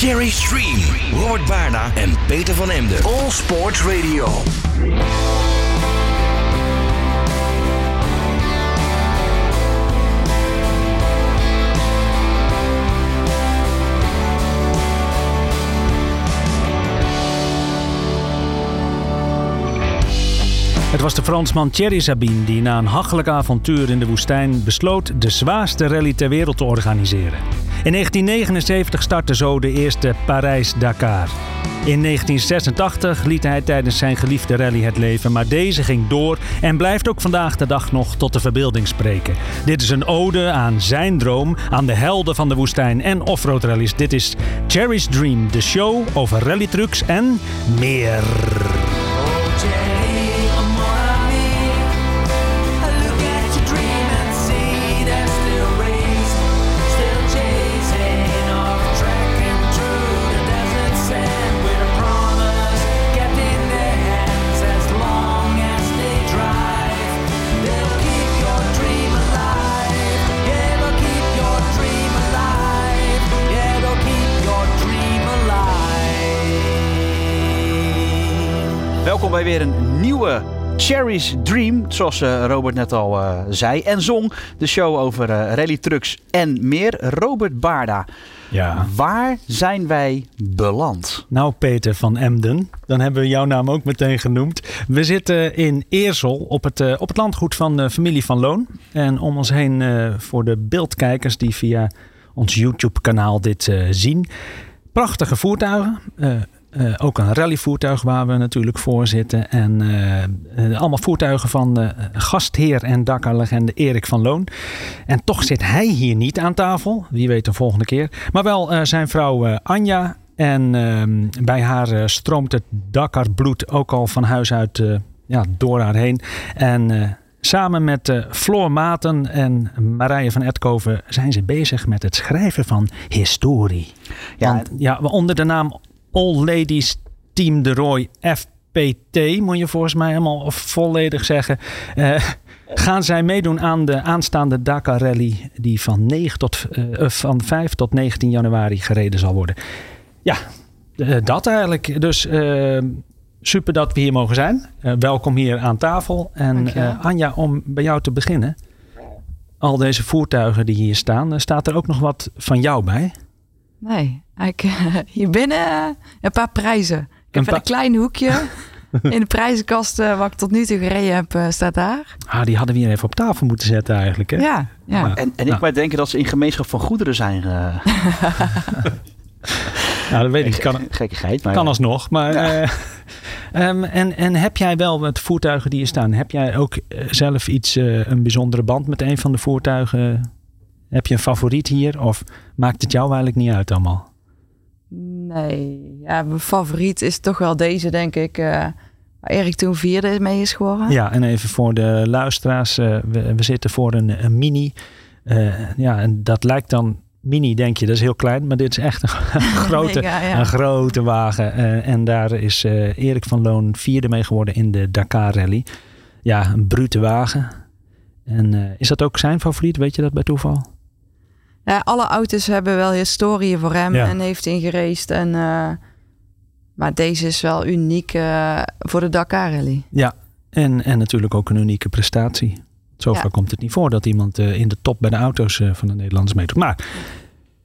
Cherry Stream, Robert Baarda en Peter van Emden. All Sports Radio. Het was de Fransman Thierry Sabine die na een hachelijk avontuur in de woestijn besloot de zwaarste rally ter wereld te organiseren. In 1979 startte zo de eerste Parijs-Dakar. In 1986 liet hij tijdens zijn geliefde rally het leven, maar deze ging door en blijft ook vandaag de dag nog tot de verbeelding spreken. Dit is een ode aan zijn droom, aan de helden van de woestijn en offroad rallies. Dit is Cherry's Dream, de show over rallytrucks en meer. Weer een nieuwe Cherry's Dream, zoals eh, Robert net al eh, zei. En zong de show over uh, rally trucks en meer. Robert Baarda, Ja. waar zijn wij beland? Nou, Peter van Emden, dan hebben we jouw naam ook meteen genoemd. We zitten in Eersel op het, op het landgoed van de familie van Loon. En om ons heen, voor de beeldkijkers die via ons YouTube-kanaal dit eh, zien, prachtige voertuigen. Eh, ook een rallyvoertuig waar we natuurlijk voor zitten. En eh, eh, allemaal voertuigen van de gastheer en Dakar-legende Erik van Loon. En toch zit hij hier niet aan tafel. Wie weet de volgende keer. Maar wel zijn vrouw Anja. En ehm, bij haar stroomt het Dakar-bloed ook al van huis uit ja, door haar heen. En samen met eh, Floor Maten en Marije van Etkoven zijn ze bezig met het schrijven van historie. Ja, Want, ja, onder de naam All Ladies Team de Roy FPT, moet je volgens mij helemaal volledig zeggen. eh, gaan zij meedoen aan de aanstaande Dakar Rally, die van, 9 tot, eh, eh, van 5 tot 19 januari gereden zal worden. Ja, eh, dat eigenlijk. Dus eh, super dat we hier mogen zijn. Eh, welkom hier aan tafel. En eh, Anja, om bij jou te beginnen. Al deze voertuigen die hier staan, eh, staat er ook nog wat van jou bij? Nee, ik, hier binnen eh, een paar prijzen. Ik heb pa- een klein hoekje in de prijzenkast eh, wat ik tot nu toe gereden heb, eh, staat daar. Ah, die hadden we hier even op tafel moeten zetten eigenlijk. Hè? Ja, ja. Ja. En, en ik Nou. maar denken dat ze in gemeenschap van goederen zijn. eh Nou, dat weet ik. Kan, gekkigheid. Maar kan alsnog. Maar, eh, ehm, en, en heb jij wel met voertuigen die hier staan, heb jij ook eh, zelf iets, eh, een bijzondere band met een van de voertuigen? Heb je een favoriet hier? Of maakt het jou eigenlijk niet uit allemaal? Nee, ja, mijn favoriet is toch wel deze, denk ik. eh, waar Erik toen vierde mee is geworden. Ja, en even voor de luisteraars. eh, we, we zitten voor een, een mini. Eh, ja, en dat lijkt dan mini, denk je, dat is heel klein. Maar dit is echt een, grote, Mega, ja. een grote wagen. En daar is Erik van Loon vierde mee geworden in de Dakar Rally. Ja, een brute wagen. En is dat ook zijn favoriet? Weet je dat bij toeval? Ja, alle auto's hebben wel historieën voor hem Ja. en heeft ingereisd. En, eh, maar deze is wel uniek eh, voor de Dakar Rally. Ja, en, en natuurlijk ook een unieke prestatie. Zo Ja. vaak komt het niet voor dat iemand eh, in de top bij de auto's eh, van de Nederlanders meedoet. Maar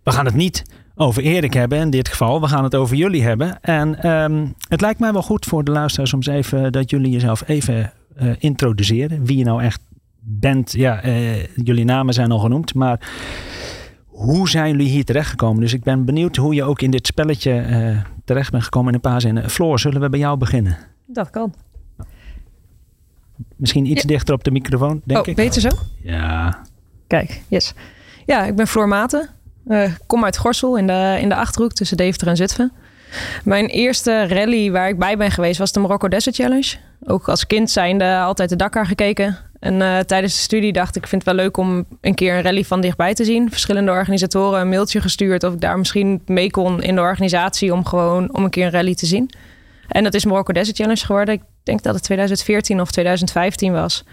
we gaan het niet over Erik hebben in dit geval. We gaan het over jullie hebben. En ehm, het lijkt mij wel goed voor de luisteraars om eens even dat jullie jezelf even eh, introduceren. Wie je nou echt bent. Ja, eh, jullie namen zijn al genoemd, maar hoe zijn jullie hier terechtgekomen? Dus ik ben benieuwd hoe je ook in dit spelletje eh, terecht bent gekomen in een paar zinnen. Floor, zullen we bij jou beginnen? Dat kan. Misschien iets Ja. dichter op de microfoon, denk oh, ik. beter zo? Ja, Kijk, yes. Ja, ik ben Floor Maten. Eh, kom uit Gorsel in de, in de Achterhoek tussen Deventer en Zutphen. Mijn eerste rally waar ik bij ben geweest was de Morocco Desert Challenge. Ook als kind zijnde altijd de Dakar gekeken. En eh, tijdens de studie dacht ik, vind het wel leuk om een keer een rally van dichtbij te zien. Verschillende organisatoren een mailtje gestuurd of ik daar misschien mee kon in de organisatie om gewoon om een keer een rally te zien. En dat is Morocco Desert Challenge geworden. Ik denk dat het 2014 of 2015 was.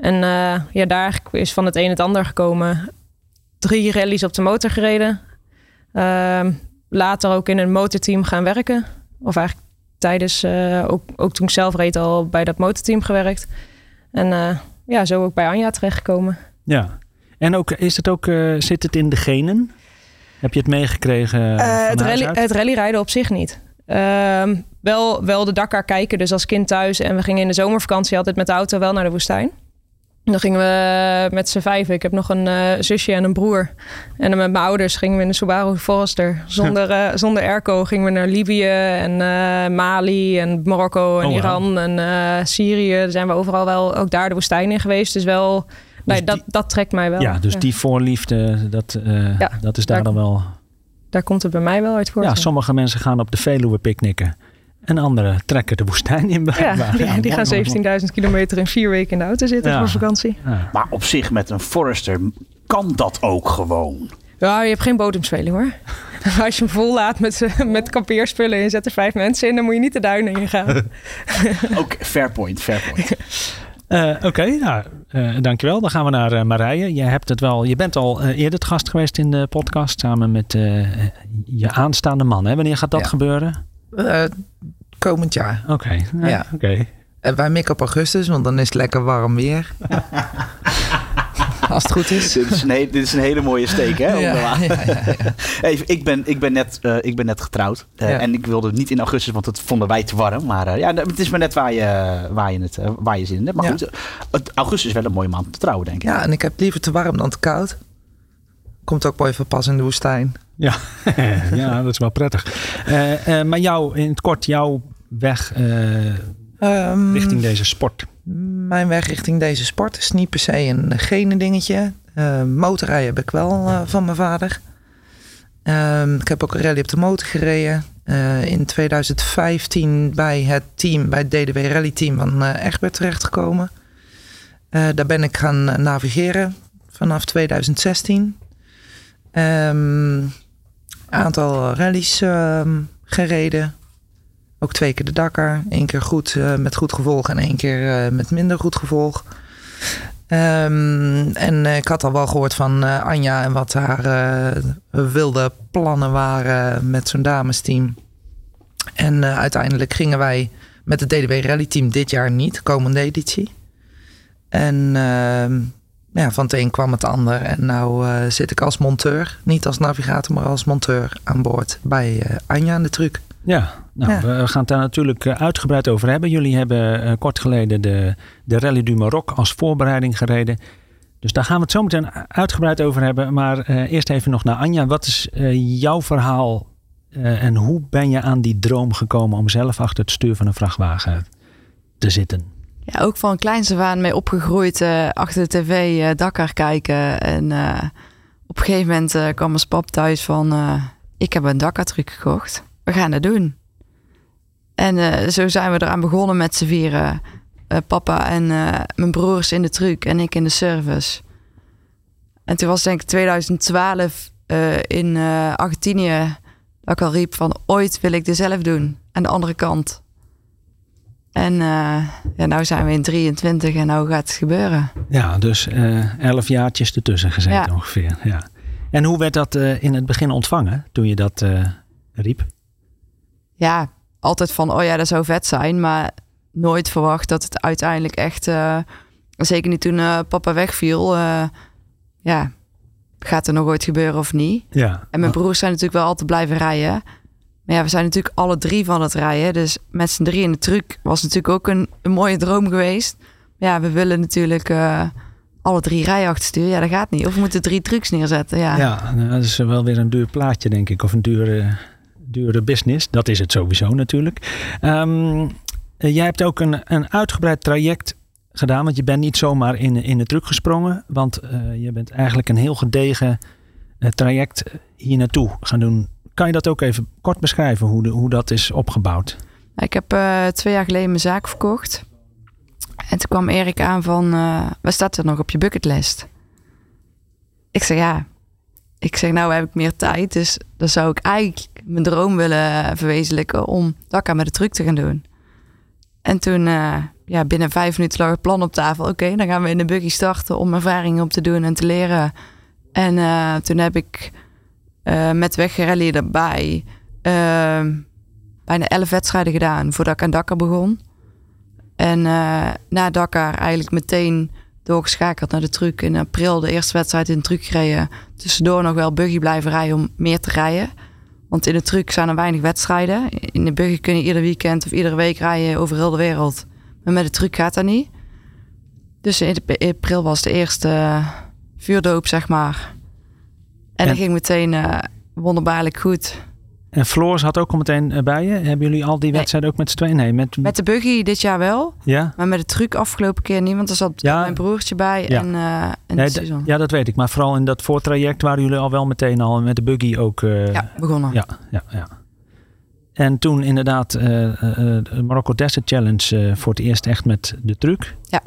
En eh, ja, daar is van het een het ander gekomen. Drie rallies op de motor gereden. Ehm, later ook in een motorteam gaan werken. Of eigenlijk tijdens, uh, ook, ook toen ik zelf reed al bij dat motorteam gewerkt. En ja, zo ook bij Anja terechtgekomen. Ja, en ook, is het ook, uh, zit het in de genen? Heb je het meegekregen? het, rally, het rallyrijden op zich niet. Ehm, wel, wel de Dakar kijken, dus als kind thuis. En we gingen in de zomervakantie altijd met de auto wel naar de woestijn. Dan gingen we met z'n vijven. Ik heb nog een uh, zusje en een broer. En dan met mijn ouders gingen we in de Subaru Forester. Zonder, uh, zonder airco gingen we naar Libië en uh, Mali en Marokko en oh, Iran en Syrië. Daar zijn we overal wel ook daar de woestijn in geweest. Dus wel, dus nee, dat, dat trekt mij wel. Ja, dus ja. die voorliefde, dat, ja, dat is daar, daar dan wel... Daar komt het bij mij wel uit voor. Ja, sommige mensen gaan op de Veluwe picknicken. En anderen trekken de woestijn in. Ja, die, die gaan 17.000 kilometer in vier weken in de auto zitten ja. voor vakantie. Ja. Maar op zich met een Forester kan dat ook gewoon. Ja, je hebt geen bodemspeling hoor. Als je hem vol laat met, met kampeerspullen en je zet er vijf mensen in, dan moet je niet de duinen in gaan. ook fair point, fair point. Uh, Oké, okay, nou, uh, dankjewel. Dan gaan we naar uh, Marije. Je, hebt het wel, je bent al eerder het gast geweest in de podcast samen met je aanstaande man. Hè? Wanneer gaat dat ja. gebeuren? Komend jaar. Oké, okay. ja. oké. En wij mikken op augustus, want dan is het lekker warm weer. Als het goed is. dit, is een, dit is een hele mooie steek, hè? Ja, ja, Even, ik, ben, ik, ben net, uh, ik ben net getrouwd. Uh, en ik wilde niet in augustus, want dat vonden wij te warm. Maar uh, ja, het is maar net waar je, waar je, het, waar je zin in hebt. Maar goed, augustus is wel een mooie maand om te trouwen, denk ik. Ja, en ik heb liever te warm dan te koud. Komt ook mooi van pas in de woestijn. Ja, ja dat is wel prettig. maar jou, in het kort, jouw weg um, richting deze sport? Mijn weg richting deze sport is niet per se een gene dingetje. Uh, motorrijden heb ik wel uh, van mijn vader. Uh, ik heb ook een rally op de motor gereden. Uh, in 2015 bij het team, bij het DDW Rally Team van Egbert terechtgekomen. daar ben ik gaan navigeren vanaf 2016. Um, aantal rallies ehm, gereden. Ook twee keer de Dakar. Eén keer goed uh, met goed gevolg en één keer uh, met minder goed gevolg. Um, en ik had al wel gehoord van Anja en wat haar wilde plannen waren met zo'n damesteam. En uiteindelijk gingen wij met het DDW Rally Team dit jaar niet, komende editie. En ehm, ja, van het een kwam het ander. En nou zit ik als monteur, niet als navigator, maar als monteur aan boord bij Anja aan de truc. Ja, nou, we gaan het daar natuurlijk eh, uitgebreid over hebben. Jullie hebben uh, kort geleden de, de Rally du Maroc als voorbereiding gereden. Dus daar gaan we het zo meteen uitgebreid over hebben. Maar eerst even nog naar Anja. Wat is jouw verhaal en hoe ben je aan die droom gekomen om zelf achter het stuur van een vrachtwagen te zitten? Ook van kleinste waan mee opgegroeid achter de tv Dakar kijken. En op een gegeven moment kwam mijn pap thuis van... ik heb een Dakar truc gekocht we gaan het doen. En uh, zo zijn we eraan begonnen met z'n vieren. Uh, papa en uh, mijn broers in de truc en ik in de service. En toen was denk ik 2012 in Argentinië dat ik al riep van ooit wil ik dit zelf doen. Aan de andere kant. En ja, nou zijn we in 23 en nou gaat het gebeuren. Ja, dus elf jaartjes ertussen gezeten ja. ongeveer. Ja. En hoe werd dat in het begin ontvangen toen je dat riep? ja, altijd van, oh ja, dat zou vet zijn. Maar nooit verwacht dat het uiteindelijk echt, uh, zeker niet toen uh, papa wegviel, uh, ja, gaat er nog ooit gebeuren of niet? Ja. En mijn broers zijn natuurlijk wel altijd blijven rijden. Maar ja, we zijn natuurlijk alle drie van het rijden. Dus met z'n drie in de truck was natuurlijk ook een, een mooie droom geweest. Maar ja, we willen natuurlijk alle drie rijden achter Ja, dat gaat niet. Of we moeten drie trucks neerzetten. Ja, ja dat is wel weer een duur plaatje, denk ik. Of een dure dure business. Dat is het sowieso natuurlijk. Um, jij hebt ook een, een uitgebreid traject gedaan, want je bent niet zomaar in, in de truck gesprongen. Want uh, je bent eigenlijk een heel gedegen uh, traject hier naartoe gaan doen. Kan je dat ook even kort beschrijven, hoe, hoe dat is opgebouwd? Ik heb uh, twee jaar geleden mijn zaak verkocht. En toen kwam Erik aan van, uh, wat staat er nog op je bucketlist? Ik zeg ja, ik zeg nou heb ik meer tijd, dus dan zou ik eigenlijk mijn droom willen verwezenlijken om Dakar met de truck te gaan doen. En toen, uh, ja, binnen vijf minuten lag het plan op tafel. Oké, dan gaan we in de buggy starten om ervaringen op te doen en te leren. En toen heb ik uh, met wegrally erbij uh, bijna elf wedstrijden gedaan voordat ik aan Dakar begon. En uh, na Dakar eigenlijk meteen doorgeschakeld naar de truck. In april de eerste wedstrijd in de truck gereden. Tussendoor nog wel buggy blijven rijden om meer te rijden. Want in de truck zijn er weinig wedstrijden. In de buggy kun je ieder weekend of iedere week rijden over heel de wereld. Maar met de truck gaat dat niet. Dus in april was de eerste vuurdoop, zeg maar. En, en dat ging meteen uh, wonderbaarlijk goed. En Floors had ook al meteen eh, bij je. Hebben jullie al die wedstrijden ook met z'n tweeën? Nee, met... met de buggy dit jaar wel. Ja. Maar met de truc afgelopen keer niet. Want er zat ja. mijn broertje bij ja. en, uh, en nee, Ja, dat weet ik. Maar vooral in dat voortraject waren jullie al wel meteen al met de buggy ook... Uh, ja, begonnen. Ja, ja, ja. En toen inderdaad uh, de Morocco Desert Challenge voor het eerst echt met de truc. Ja.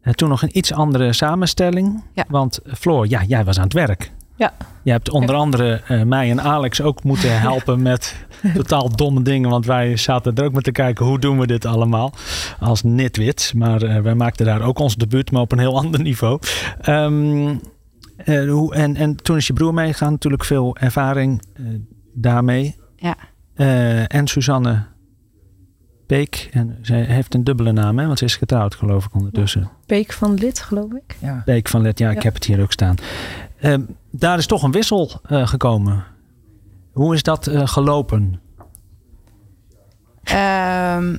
En toen nog een iets andere samenstelling. Ja. Want Floor, ja, jij was aan het werk. Ja. Je hebt onder andere uh, mij en Alex ook moeten helpen met totaal domme dingen. Want wij zaten er ook met te kijken hoe doen we dit allemaal als nitwits. Maar uh, wij maakten daar ook ons debuut, maar op een heel ander niveau. Um, uh, hoe, en, en toen is je broer meegegaan, natuurlijk veel ervaring daarmee. Ja. en Suzanne Peek. En zij heeft een dubbele naam, hè? want ze is getrouwd, geloof ik, ondertussen. Peek van Lid, geloof ik. Ja. Peek van Lid, ja, ik heb het hier ook staan. Uh, daar is toch een wissel uh, gekomen. Hoe is dat uh, gelopen? Um,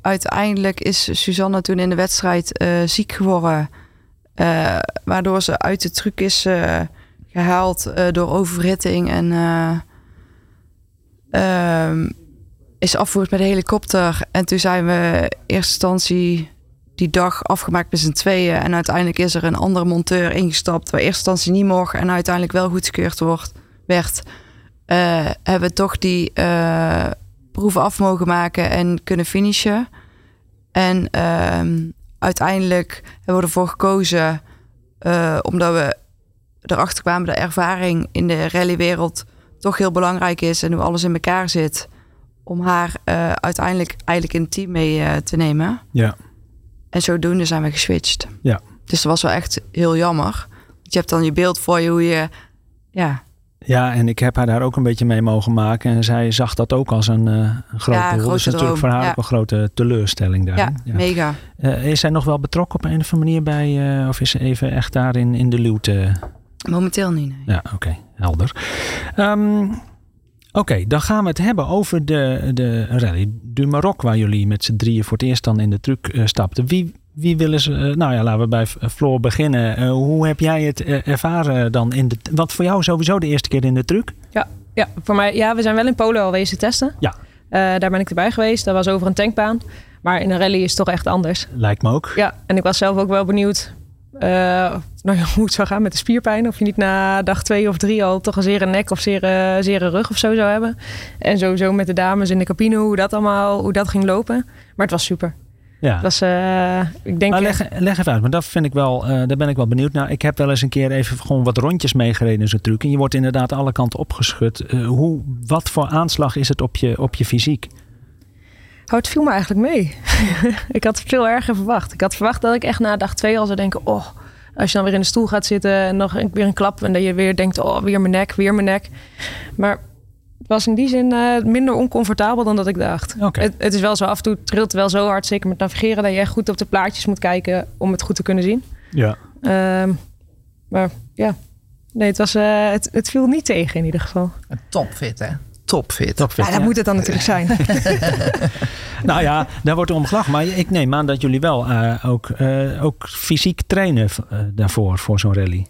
uiteindelijk is Suzanne toen in de wedstrijd ziek geworden. waardoor ze uit de truc is gehaald door overhitting. En um, is afgevoerd met de helikopter. En toen zijn we in eerste instantie die dag afgemaakt met z'n tweeën. En uiteindelijk is er een andere monteur ingestapt... waar eerste instantie niet mocht en uiteindelijk wel goedgekeurd wordt, werd. Uh, hebben we toch die uh, proeven af mogen maken en kunnen finishen. En uh, uiteindelijk hebben we ervoor gekozen... Uh, omdat we erachter kwamen dat ervaring in de rallywereld... toch heel belangrijk is en hoe alles in elkaar zit om haar uiteindelijk eigenlijk in het team mee te nemen. Ja. En zodoende zijn we geswitcht. Ja. Dus dat was wel echt heel jammer. Want je hebt dan je beeld voor je hoe je... Ja. Ja, en ik heb haar daar ook een beetje mee mogen maken. En zij zag dat ook als een, uh, een grote ja. Dus natuurlijk voor haar ja. ook een grote teleurstelling daar. Ja, ja. mega. is zij nog wel betrokken op een of andere manier bij... of is ze even echt daar in, in de luwte? Momenteel niet, nee. Ja, oké. Okay. Helder. Um, Oké, okay, dan gaan we het hebben over de, de Rally du Maroc, waar jullie met z'n drieën voor het eerst dan in de truck uh, stapten. Wie, wie willen ze, uh, nou ja, laten we bij Floor beginnen. Uh, hoe heb jij het ervaren dan in de, wat voor jou sowieso de eerste keer in de truck? Ja, ja, voor mij, ja, we zijn wel in Polen al wezen testen. Ja. daar ben ik erbij geweest, dat was over een tankbaan. Maar in een rally is het toch echt anders. Lijkt me ook. Ja, en ik was zelf ook wel benieuwd nou ja, hoe het zou gaan met de spierpijn. Of je niet na dag twee of drie al toch een zere nek of zere, zere rug of zo zou hebben. En sowieso met de dames in de cabine, hoe dat allemaal hoe dat ging lopen. Maar het was super. Ja. Dat was, uh, ik denk maar leg, leg even uit, maar dat vind ik wel, uh, daar ben ik wel benieuwd naar. Ik heb wel eens een keer even gewoon wat rondjes meegereden in zo'n truc. En je wordt inderdaad alle kanten opgeschud. Uh, hoe, wat voor aanslag is het op je, op je fysiek? Oh, het viel me eigenlijk mee. ik had veel erger verwacht. Ik had verwacht dat ik echt na dag twee al zou denken... oh, als je dan weer in de stoel gaat zitten en nog weer een klap... en dat je weer denkt, oh, weer mijn nek, weer mijn nek. Maar het was in die zin uh, minder oncomfortabel dan dat ik dacht. Okay. Het, het, is wel zo, af en toe trilt wel zo hard, zeker met navigeren... dat je echt goed op de plaatjes moet kijken om het goed te kunnen zien. Ja. Um, maar ja, nee, het, was, uh, het, het viel niet tegen in ieder geval. Een topfit, hè? Topfit. topfit ja, dat ja. moet het dan natuurlijk zijn. nou ja, daar wordt om gelachen. Maar ik neem aan dat jullie wel uh, ook, uh, ook fysiek trainen uh, daarvoor, voor zo'n rally.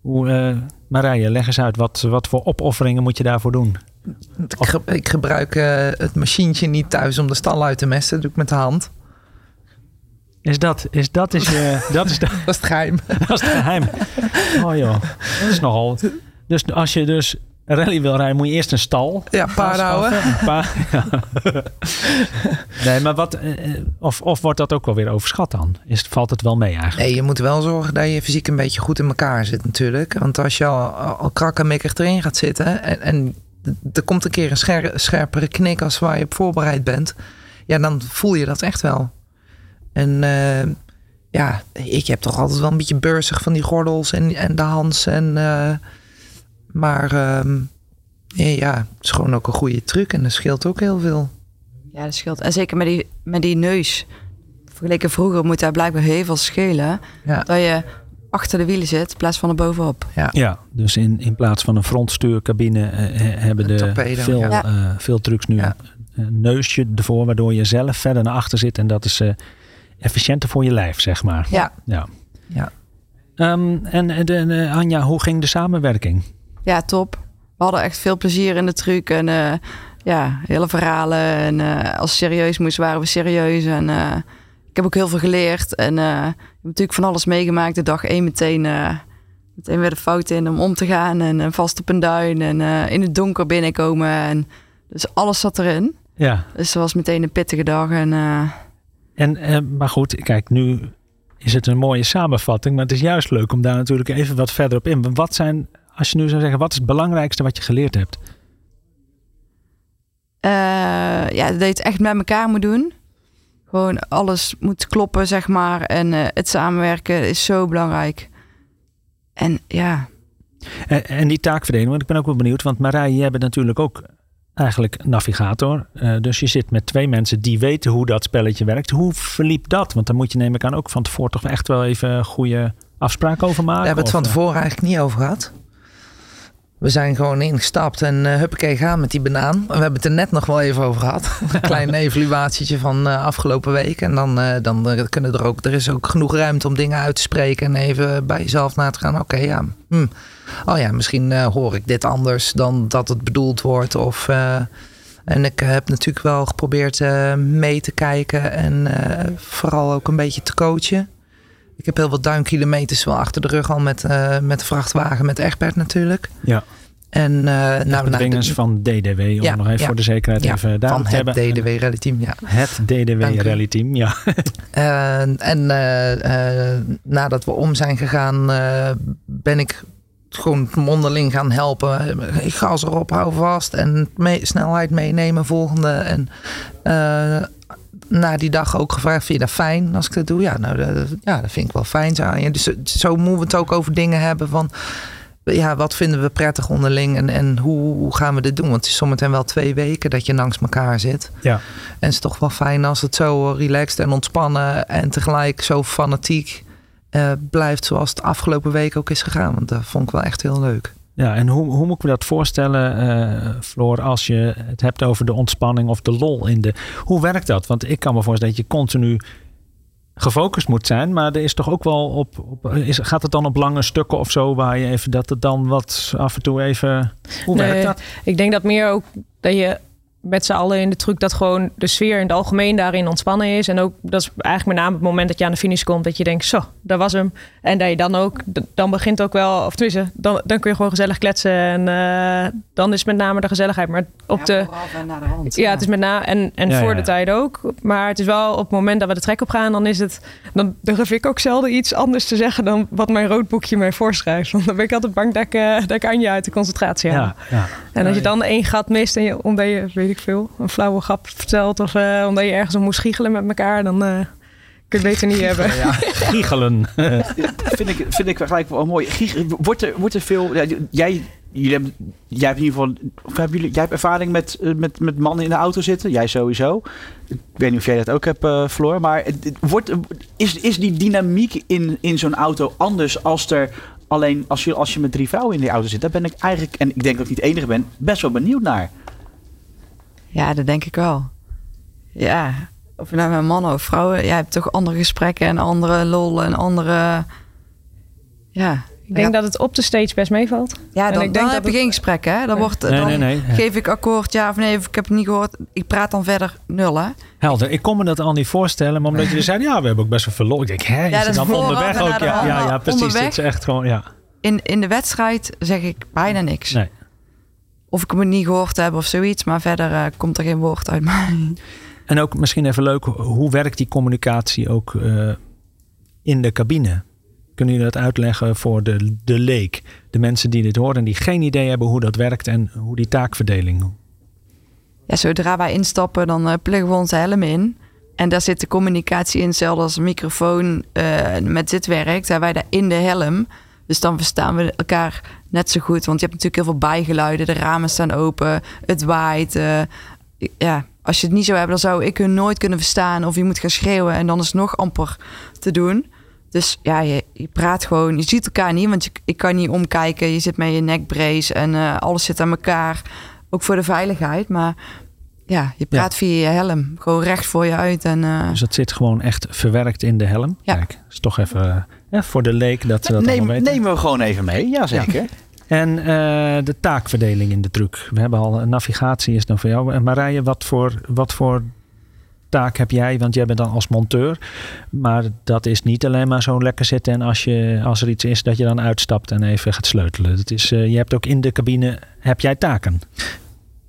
Hoe, Marije, leg eens uit, wat, wat voor opofferingen moet je daarvoor doen? Ik, ge ik gebruik het machientje niet thuis om de stal uit te mesten. Dat doe ik met de hand. Is dat, is dat, is, dat, is, dat is het geheim. dat is het geheim. Oh joh, dat is nogal... Dus als je dus rally wil rijden, moet je eerst een stal. Ja, paarden houden. Pa ja. nee, maar wat, of, of wordt dat ook wel weer overschat dan? Is, valt het wel mee eigenlijk? Nee, je moet wel zorgen dat je fysiek een beetje goed in elkaar zit natuurlijk. Want als je al, al krakkemikkig erin gaat zitten en, en er komt een keer een scher, scherpere knik als waar je op voorbereid bent. Ja, dan voel je dat echt wel. En uh, ja, ik heb toch altijd wel een beetje beursig van die gordels en, en de Hans en... Uh, Maar ehm, ja, het is gewoon ook een goede truc en dat scheelt ook heel veel. Ja, dat scheelt. En zeker met die, met die neus. Vergeleken vroeger moet daar blijkbaar heel veel schelen. Ja. Dat je achter de wielen zit in plaats van er bovenop. Ja. Ja, dus in, in plaats van een frontstuurcabine eh, he- hebben de torpedo, veel, ja. eh, veel trucks nu Ja. een neusje ervoor, waardoor je zelf verder naar achter zit. En dat is eh, efficiënter voor je lijf, zeg maar. Ja. ja. Ja. Ehm, en en de, en, Anja, hoe ging de samenwerking? Ja, top. We hadden echt veel plezier in de truc. En eh, ja, hele verhalen. En eh, als serieus moest, waren we serieus. En eh, ik heb ook heel veel geleerd. En ik heb natuurlijk van alles meegemaakt. De dag één meteen, meteen weer de fout in om om te gaan. En, vast op een duin. En in het donker binnenkomen. En, dus alles zat erin. Ja, Dus het was meteen een pittige dag. En en, maar goed, kijk, nu is het een mooie samenvatting. Maar het is juist leuk om daar natuurlijk even wat verder op in. Wat zijn, als je nu zou zeggen, wat is het belangrijkste wat je geleerd hebt? eh, ja, dat je het echt met elkaar moet doen. Gewoon alles moet kloppen, zeg maar. En eh, het samenwerken is zo belangrijk. En ja, En, en die taakverdeling, want ik ben ook wel benieuwd. Want Marij, jij bent natuurlijk ook eigenlijk navigator. Eh, dus je zit met twee mensen die weten hoe dat spelletje werkt. Hoe verliep dat? Want dan moet je neem ik aan ook van tevoren toch echt wel even goede afspraken over maken. Daar hebben we het Of, van tevoren eigenlijk niet over gehad. We zijn gewoon ingestapt en uh, huppakee gaan met die banaan. We hebben het er net nog wel even over gehad. Een klein evaluatietje van uh, afgelopen week. En dan, uh, dan kunnen er ook, er is ook genoeg ruimte om dingen uit te spreken. En even bij jezelf na te gaan. Oké, okay, ja. Hm. Oh ja, misschien hoor ik dit anders dan dat het bedoeld wordt. Of, en ik heb natuurlijk wel geprobeerd mee te kijken. En vooral ook een beetje te coachen. Ik heb heel wat duinkilometers wel achter de rug al met, uh, met de vrachtwagen, met Egbert natuurlijk. Ja. En uh, nou, nou, de, van DDW, om ja, nog even ja, voor de zekerheid ja, even daar van te het hebben. DDW Rally Team, ja. Het DDW Rally Team, ja. uh, en uh, nadat we om zijn gegaan, eh, ben ik gewoon mondeling gaan helpen. Ik gas erop, hou vast en mee, snelheid meenemen, volgende. En eh, na die dag ook gevraagd, vind je dat fijn als ik dat doe? Ja, nou, dat, ja, dat vind ik wel fijn. Zo, dus zo moeten we het ook over dingen hebben van... Ja, wat vinden we prettig onderling en, en hoe, hoe gaan we dit doen? Want het is zometeen wel twee weken dat je langs elkaar zit. Ja. En het is toch wel fijn als het zo relaxed en ontspannen en tegelijk zo fanatiek uh, blijft zoals het afgelopen week ook is gegaan. Want dat vond ik wel echt heel leuk. Ja, en hoe, hoe moet ik me dat voorstellen, uh, Floor, als je het hebt over de ontspanning of de lol in de. Hoe werkt dat? Want ik kan me voorstellen dat je continu gefocust moet zijn, maar er is toch ook wel op. op is, gaat het dan op lange stukken of zo, waar je even dat het dan wat af en toe even. Hoe nee, werkt dat? Ik denk dat meer ook dat je met z'n allen in de truc dat gewoon de sfeer in het algemeen daarin ontspannen is. En ook dat is eigenlijk met name het moment dat je aan de finish komt, dat je denkt, zo, dat was hem. En dat je dan ook, dan begint ook wel, of tenminste, dan, dan kun je gewoon gezellig kletsen. En uh, dan is met name de gezelligheid. Maar op ja, de. Naar de hand, ja, ja, het is met name en, en ja, voor de tijd ook. Maar het is wel op het moment dat we de trek op gaan, dan is het. Dan durf ik ook zelden iets anders te zeggen dan wat mijn roodboekje mij voorschrijft. Want dan ben ik altijd bang dat ik, uh, dat ik Anja uit de concentratie haal. En als je dan één gat mist en je, omdat je, weet ik veel, een flauwe grap vertelt. Of uh, omdat je ergens om moest giechelen met elkaar. Dan uh, kun je het beter niet hebben. Ja, giechelen. vind, ik, vind ik gelijk wel mooi. Giech, wordt, er, wordt er veel... Ja, jij, jullie hebben, jij hebt in ieder geval... Of hebben jullie, jij hebt ervaring met, met, met mannen in de auto zitten. Jij sowieso. Ik weet niet of jij dat ook hebt, uh, Floor. Maar wordt, is, is die dynamiek in, in zo'n auto anders als er... Alleen als je, als je met drie vrouwen in die auto zit, daar ben ik eigenlijk, en ik denk dat ik niet de enige ben, best wel benieuwd naar. Ja, dat denk ik wel. Ja, of je nou met mannen of vrouwen, jij hebt toch andere gesprekken en andere lol en andere. Ja. Ik denk ja. dat het op de stage best meevalt. Ja, dan, ik dan denk heb je geen gesprek, hè? Dan, wordt, nee, dan nee, nee. geef ik akkoord, ja of nee, of ik heb het niet gehoord. Ik praat dan verder nul, hè? Helder. Ik kon me dat al niet voorstellen, maar omdat jullie zeiden, ja, we hebben ook best wel veel lol. Ik denk, hè, is ja, het dan onderweg ook? Ja, ja, precies. Onderweg, het is echt gewoon, ja. In, in de wedstrijd zeg ik bijna niks. Nee. Of ik me niet gehoord heb of zoiets, maar verder uh, komt er geen woord uit mij. En ook misschien even leuk, hoe werkt die communicatie ook uh, in de cabine? Kunnen jullie dat uitleggen voor de, de leek? De mensen die dit horen en die geen idee hebben hoe dat werkt en hoe die taakverdeling. Ja, zodra wij instappen, dan uh, pluggen we onze helm in. En daar zit de communicatie in, hetzelfde als een microfoon met dit werkt. Hebben wij daar in de helm. Dus dan verstaan we elkaar net zo goed. Want je hebt natuurlijk heel veel bijgeluiden. De ramen staan open. Het waait. eh, ja, als je het niet zou hebben, dan zou ik hun nooit kunnen verstaan. Of je moet gaan schreeuwen en dan is het nog amper te doen. Dus ja, je, je praat gewoon. Je ziet elkaar niet, want je, ik kan niet omkijken. Je zit met je nekbrace en eh, alles zit aan elkaar. Ook voor de veiligheid. Maar ja, je praat via je helm. Gewoon recht voor je uit. En, eh, Dus dat zit gewoon echt verwerkt in de helm. Ja. Kijk, is toch even eh, voor de leek dat ze dat Neem, allemaal weten. nemen we gewoon even mee, jazeker. En eh, de taakverdeling in de truck. We hebben al navigatie is dan voor jou. En Marije, wat voor, wat voor taak heb jij? Want jij bent dan als monteur. Maar dat is niet alleen maar zo lekker zitten. En als, je, als er iets is, dat je dan uitstapt en even gaat sleutelen. Het is, eh, je hebt ook in de cabine, heb jij taken?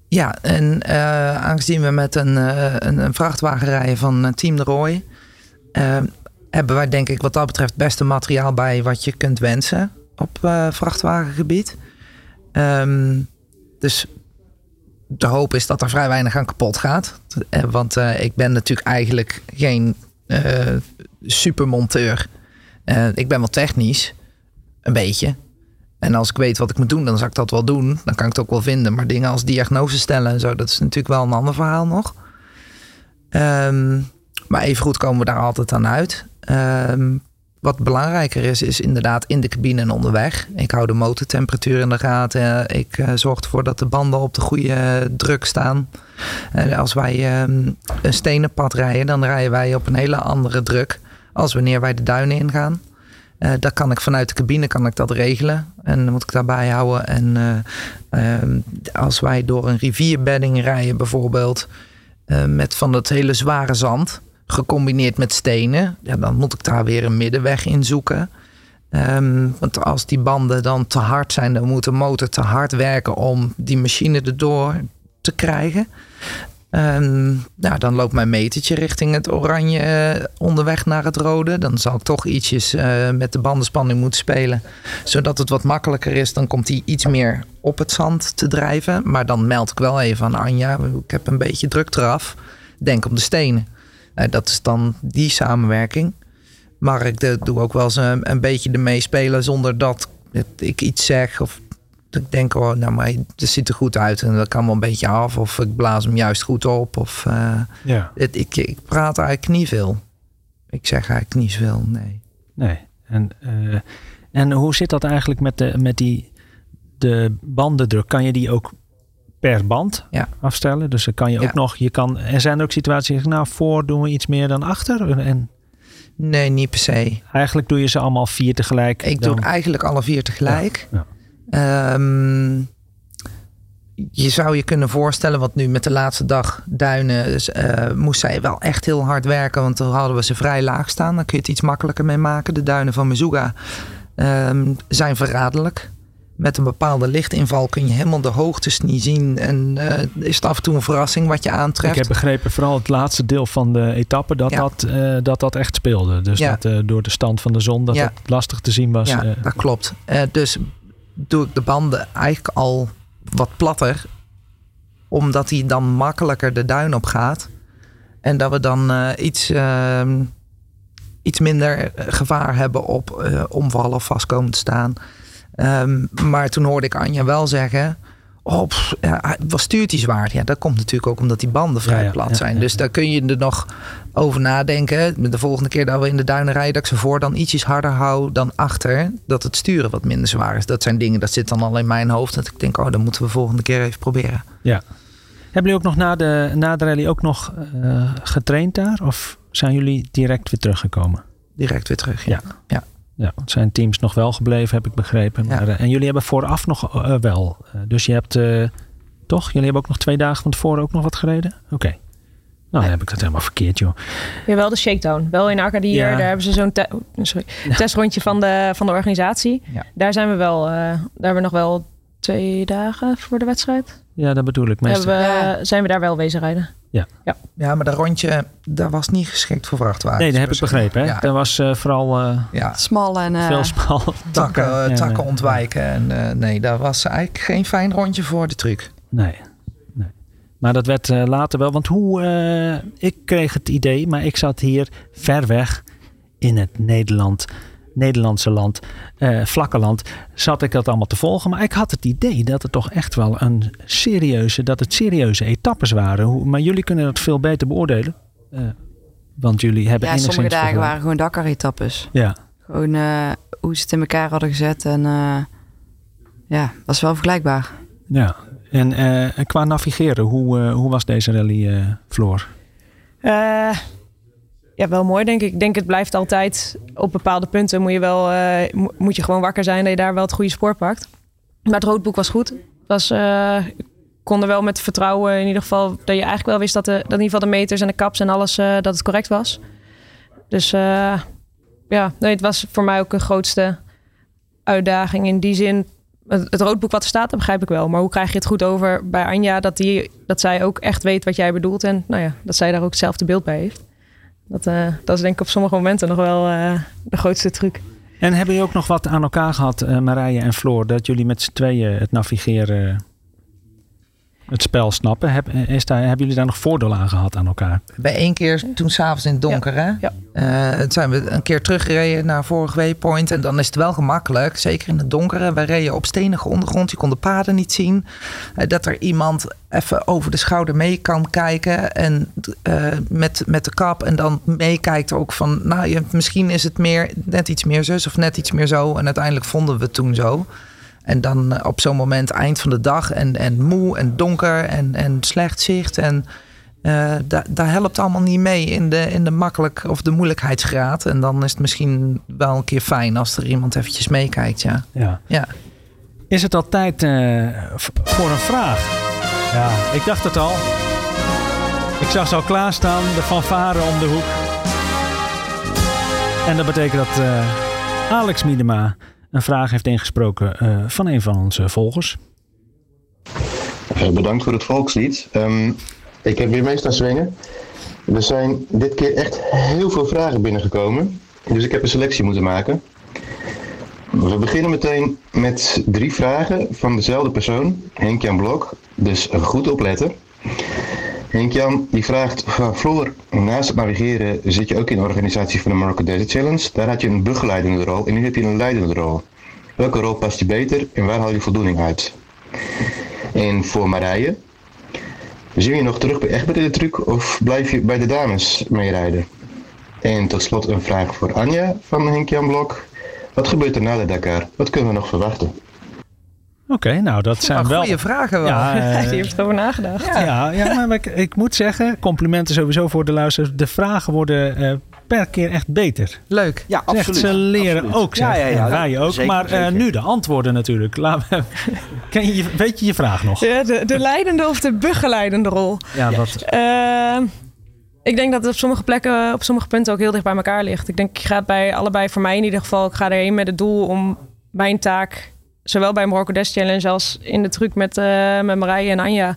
Ja, en eh, aangezien we met een, eh, een, een vrachtwagen rijden van Team de Roy, hebben wij denk ik wat dat betreft beste materiaal bij wat je kunt wensen op eh, vrachtwagengebied. Ehm, dus de hoop is dat er vrij weinig aan kapot gaat. Eh, want eh, ik ben natuurlijk eigenlijk geen eh, supermonteur. Ik ben wel technisch, een beetje. En als ik weet wat ik moet doen, dan zou ik dat wel doen. Dan kan ik het ook wel vinden. Maar dingen als diagnose stellen en zo, dat is natuurlijk wel een ander verhaal nog. Ehm, maar evengoed komen we daar altijd aan uit. Ehm, wat belangrijker is, is inderdaad in de cabine en onderweg. Ik hou de motortemperatuur in de gaten. Ik eh, zorg ervoor dat de banden op de goede druk staan. Als wij ehm, een stenen pad rijden, dan rijden wij op een hele andere druk als wanneer wij de duinen ingaan. Eh dat kan ik vanuit de cabine kan ik dat regelen. En dan moet ik daarbij houden. En eh, ehm, als wij door een rivierbedding rijden bijvoorbeeld. met van dat hele zware zand. Gecombineerd met stenen. Ja, dan moet ik daar weer een middenweg in zoeken. Ehm, want als die banden dan te hard zijn, dan moet de motor te hard werken om die machine erdoor te krijgen. Ehm, nou, dan loopt mijn metertje richting het oranje eh, onderweg naar het rode. Dan zal ik toch ietsjes eh, met de bandenspanning moeten spelen. Zodat het wat makkelijker is. Dan komt hij iets meer op het zand te drijven. Maar dan meld ik wel even aan Anja. Ik heb een beetje druk eraf. Denk op de stenen. Eh, dat is dan die samenwerking. Maar ik de- doe ook wel eens een, een beetje ermee spelen zonder dat ik iets zeg. Of ik denk, oh, nou, maar het ziet er goed uit en dat kan wel een beetje af. Of ik blaas hem juist goed op. Of, eh, Ja. het, ik, ik praat eigenlijk niet veel. Ik zeg eigenlijk niet veel, nee. Nee. En, eh, en hoe zit dat eigenlijk met, de, met die, de bandendruk? Kan je die ook per band Ja. afstellen? Dus dan kan je ook Ja. nog, je kan, er zijn ook situaties, nou voor doen we iets meer dan achter. En Nee, niet per se. eigenlijk doe je ze allemaal vier tegelijk. Ik dan- doe eigenlijk alle vier tegelijk. Ja, Ehm, je zou je kunnen voorstellen, want nu met de laatste dag duinen dus, eh, moest zij wel echt heel hard werken, want toen hadden we ze vrij laag staan. Dan kun je het iets makkelijker mee maken. De duinen van Mizuga ehm, zijn verraderlijk. Met een bepaalde lichtinval kun je helemaal de hoogtes niet zien. En eh, is het af en toe een verrassing wat je aantreft. Ik heb begrepen, vooral het laatste deel van de etappe, dat, Ja. dat, eh, dat dat echt speelde. Dus Ja. dat eh, door de stand van de zon, dat Ja. het lastig te zien was. Ja, dat klopt. Dus doe ik de banden eigenlijk al wat platter. Omdat hij dan makkelijker de duin op gaat. En dat we dan iets, ehm, iets minder gevaar hebben op eh, omvallen of vast komen te staan. Ehm, maar toen hoorde ik Anja wel zeggen... Oh, pff, ja, wat stuurt hij zwaar? Ja, dat komt natuurlijk ook omdat die banden vrij Ja, plat zijn. dus daar kun je er nog over nadenken. De volgende keer dat we in de duinen rijden, dat ik ze voor dan ietsjes harder hou dan achter. Dat het sturen wat minder zwaar is. Dat zijn dingen, dat zit dan al in mijn hoofd. Dat ik denk, oh, dat moeten we volgende keer even proberen. Ja. Hebben jullie ook nog na de, na de rally ook nog eh, getraind daar? Of zijn jullie direct weer teruggekomen? Direct weer terug. Ja. Ja. Ja, want zijn teams nog wel gebleven, heb ik begrepen. Ja. Maar, eh, en jullie hebben vooraf nog eh, wel. Eh, dus je hebt eh, toch? Jullie hebben ook nog twee dagen van tevoren ook nog wat gereden? Oké. Nou, dan heb ik dat helemaal verkeerd, joh. Ja, wel de shakedown. Wel in. Ja. Daar hebben ze zo'n te- sorry, testrondje van de, van de organisatie. Ja. Daar zijn we wel. eh, daar hebben we nog wel twee dagen voor de wedstrijd. Ja, dat bedoel ik. Meestal. Hebben, we- Ja. Zijn we daar wel wezen rijden. Ja, maar dat rondje, dat was niet geschikt voor vrachtwagens. Nee, dat heb ik begrepen. Hè? Ja. Dat was eh, vooral eh, Ja, Smal en... eh, veel smal. takken, Ja, takken ontwijken. En, eh, nee, dat was eigenlijk geen fijn rondje voor de truc. Nee. nee. Maar dat werd eh, later wel. Want hoe. eh, ik kreeg het idee, maar ik zat hier ver weg in het Nederland. Nederlandse land, uh, vlakke land, zat ik dat allemaal te volgen. Maar ik had het idee dat het toch echt wel een serieuze, dat het serieuze etappes waren. maar jullie kunnen dat veel beter beoordelen. Uh, want jullie hebben Ja, sommige dagen waren gewoon Dakar-etappes. Ja. Gewoon uh, hoe ze het in elkaar hadden gezet. En ja, was wel vergelijkbaar. Ja, en, en qua navigeren, hoe, hoe was deze rally, Floor? Ja, wel mooi denk ik. Ik denk het blijft altijd op bepaalde punten moet je wel uh, moet je gewoon wakker zijn dat je daar wel het goede spoor pakt. Maar het roodboek was goed. Was, uh, ik kon er wel met vertrouwen in ieder geval dat je eigenlijk wel wist dat, de, dat in ieder geval de meters en de caps en alles uh, dat het correct was. Dus ja, het was voor mij ook een grootste uitdaging in die zin. Het, het roodboek wat er staat, dat begrijp ik wel. Maar hoe krijg je het goed over bij Anja dat, die, dat zij ook echt weet wat jij bedoelt en nou ja, dat zij daar ook hetzelfde beeld bij heeft. Dat, uh, dat is denk ik op sommige momenten nog wel uh, de grootste truc. En hebben jullie ook nog wat aan elkaar gehad, uh, Marije en Floor, dat jullie met z'n tweeën het navigeren, het spel snappen? Heb, is daar, hebben jullie daar nog voordeel aan gehad aan elkaar? Bij één keer toen s'avonds in het donker, ja. hè? Ja. Uh, zijn we een keer teruggereden naar vorige waypoint. En dan is het wel gemakkelijk, zeker in het donkere. Wij reden op stenige ondergrond, je kon de paden niet zien. Uh, dat er iemand even over de schouder mee kan kijken. En uh, met, met de kap. En dan meekijkt ook van, nou, je, misschien is het meer, net iets meer zus of net iets meer zo. En uiteindelijk vonden we het toen zo. En dan op zo'n moment eind van de dag en, en moe en donker en, en slecht zicht. En uh, daar, daar helpt allemaal niet mee in de, in de makkelijk of de moeilijkheidsgraad. En dan is het misschien wel een keer fijn als er iemand eventjes meekijkt. Ja. Ja. ja. Is het al tijd uh, voor een vraag? Ja, ik dacht het al. Ik zag ze al klaarstaan, de fanfare om de hoek. En dat betekent dat uh, Alex Miedema een vraag heeft ingesproken uh, van een van onze volgers. bedankt voor het volkslied. Um, ik heb weer mee staan zwingen. Er zijn dit keer echt heel veel vragen binnengekomen. Dus ik heb een selectie moeten maken. We beginnen meteen met drie vragen van dezelfde persoon, Henk-Jan Blok. Dus goed opletten. Henk-Jan die vraagt van Floor, naast het navigeren zit je ook in de organisatie van de Morocco Desert Challenge. Daar had je een begeleidende rol en nu heb je een leidende rol. Welke rol past je beter en waar haal je voldoening uit? En voor Marije, zie je nog terug bij Egbert in de truc of blijf je bij de dames meerijden? En tot slot een vraag voor Anja van Henk-Jan Blok. Wat gebeurt er na de Dakar? Wat kunnen we nog verwachten? Oké, okay, nou dat zijn wel... Goede vragen wel. Ja, uh, Die heeft erover nagedacht. Ja, ja, ja maar ik, ik, moet zeggen, complimenten sowieso voor de luisteraars. De vragen worden uh, per keer echt beter. Leuk. Ja, absoluut. Echt, ze leren absoluut. ook, zeg. Ja, ja, ja. je ook. Zeker, maar uh, nu de antwoorden natuurlijk. Laat me, ken je, weet je je vraag nog? Ja, de, de leidende of de begeleidende rol? Ja, dat... Ik denk dat het op sommige plekken, op sommige punten ook heel dicht bij elkaar ligt. Ik denk, ik ga bij allebei, voor mij in ieder geval, ik ga erheen met het doel om mijn taak, zowel bij Morocco Dash Challenge als in de truc met, uh, met Marije en Anja,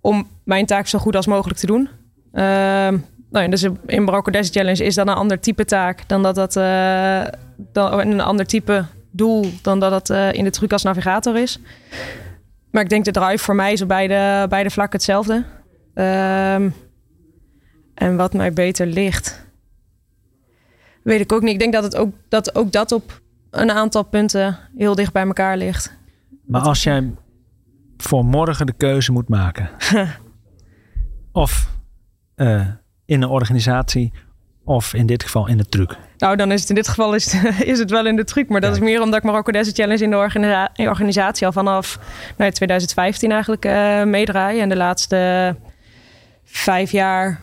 om mijn taak zo goed als mogelijk te doen. Uh, nou ja, dus in Morocco Dash Challenge is dat een ander type taak dan dat dat uh, dan, een ander type doel dan dat dat uh, in de truc als navigator is. Maar ik denk de drive voor mij is op beide, beide vlakken hetzelfde. Uh, en wat mij beter ligt. Weet ik ook niet. Ik denk dat, het ook, dat ook dat op een aantal punten heel dicht bij elkaar ligt. Maar als jij voor morgen de keuze moet maken. of uh, in een organisatie. Of in dit geval in de truc. Nou, dan is het in dit geval is het, is het wel in de truc. Maar dat Kijk. is meer omdat ik Marokko Desert Challenge in de organisa organisatie al vanaf nou, 2015 eigenlijk uh, meedraai. En de laatste vijf jaar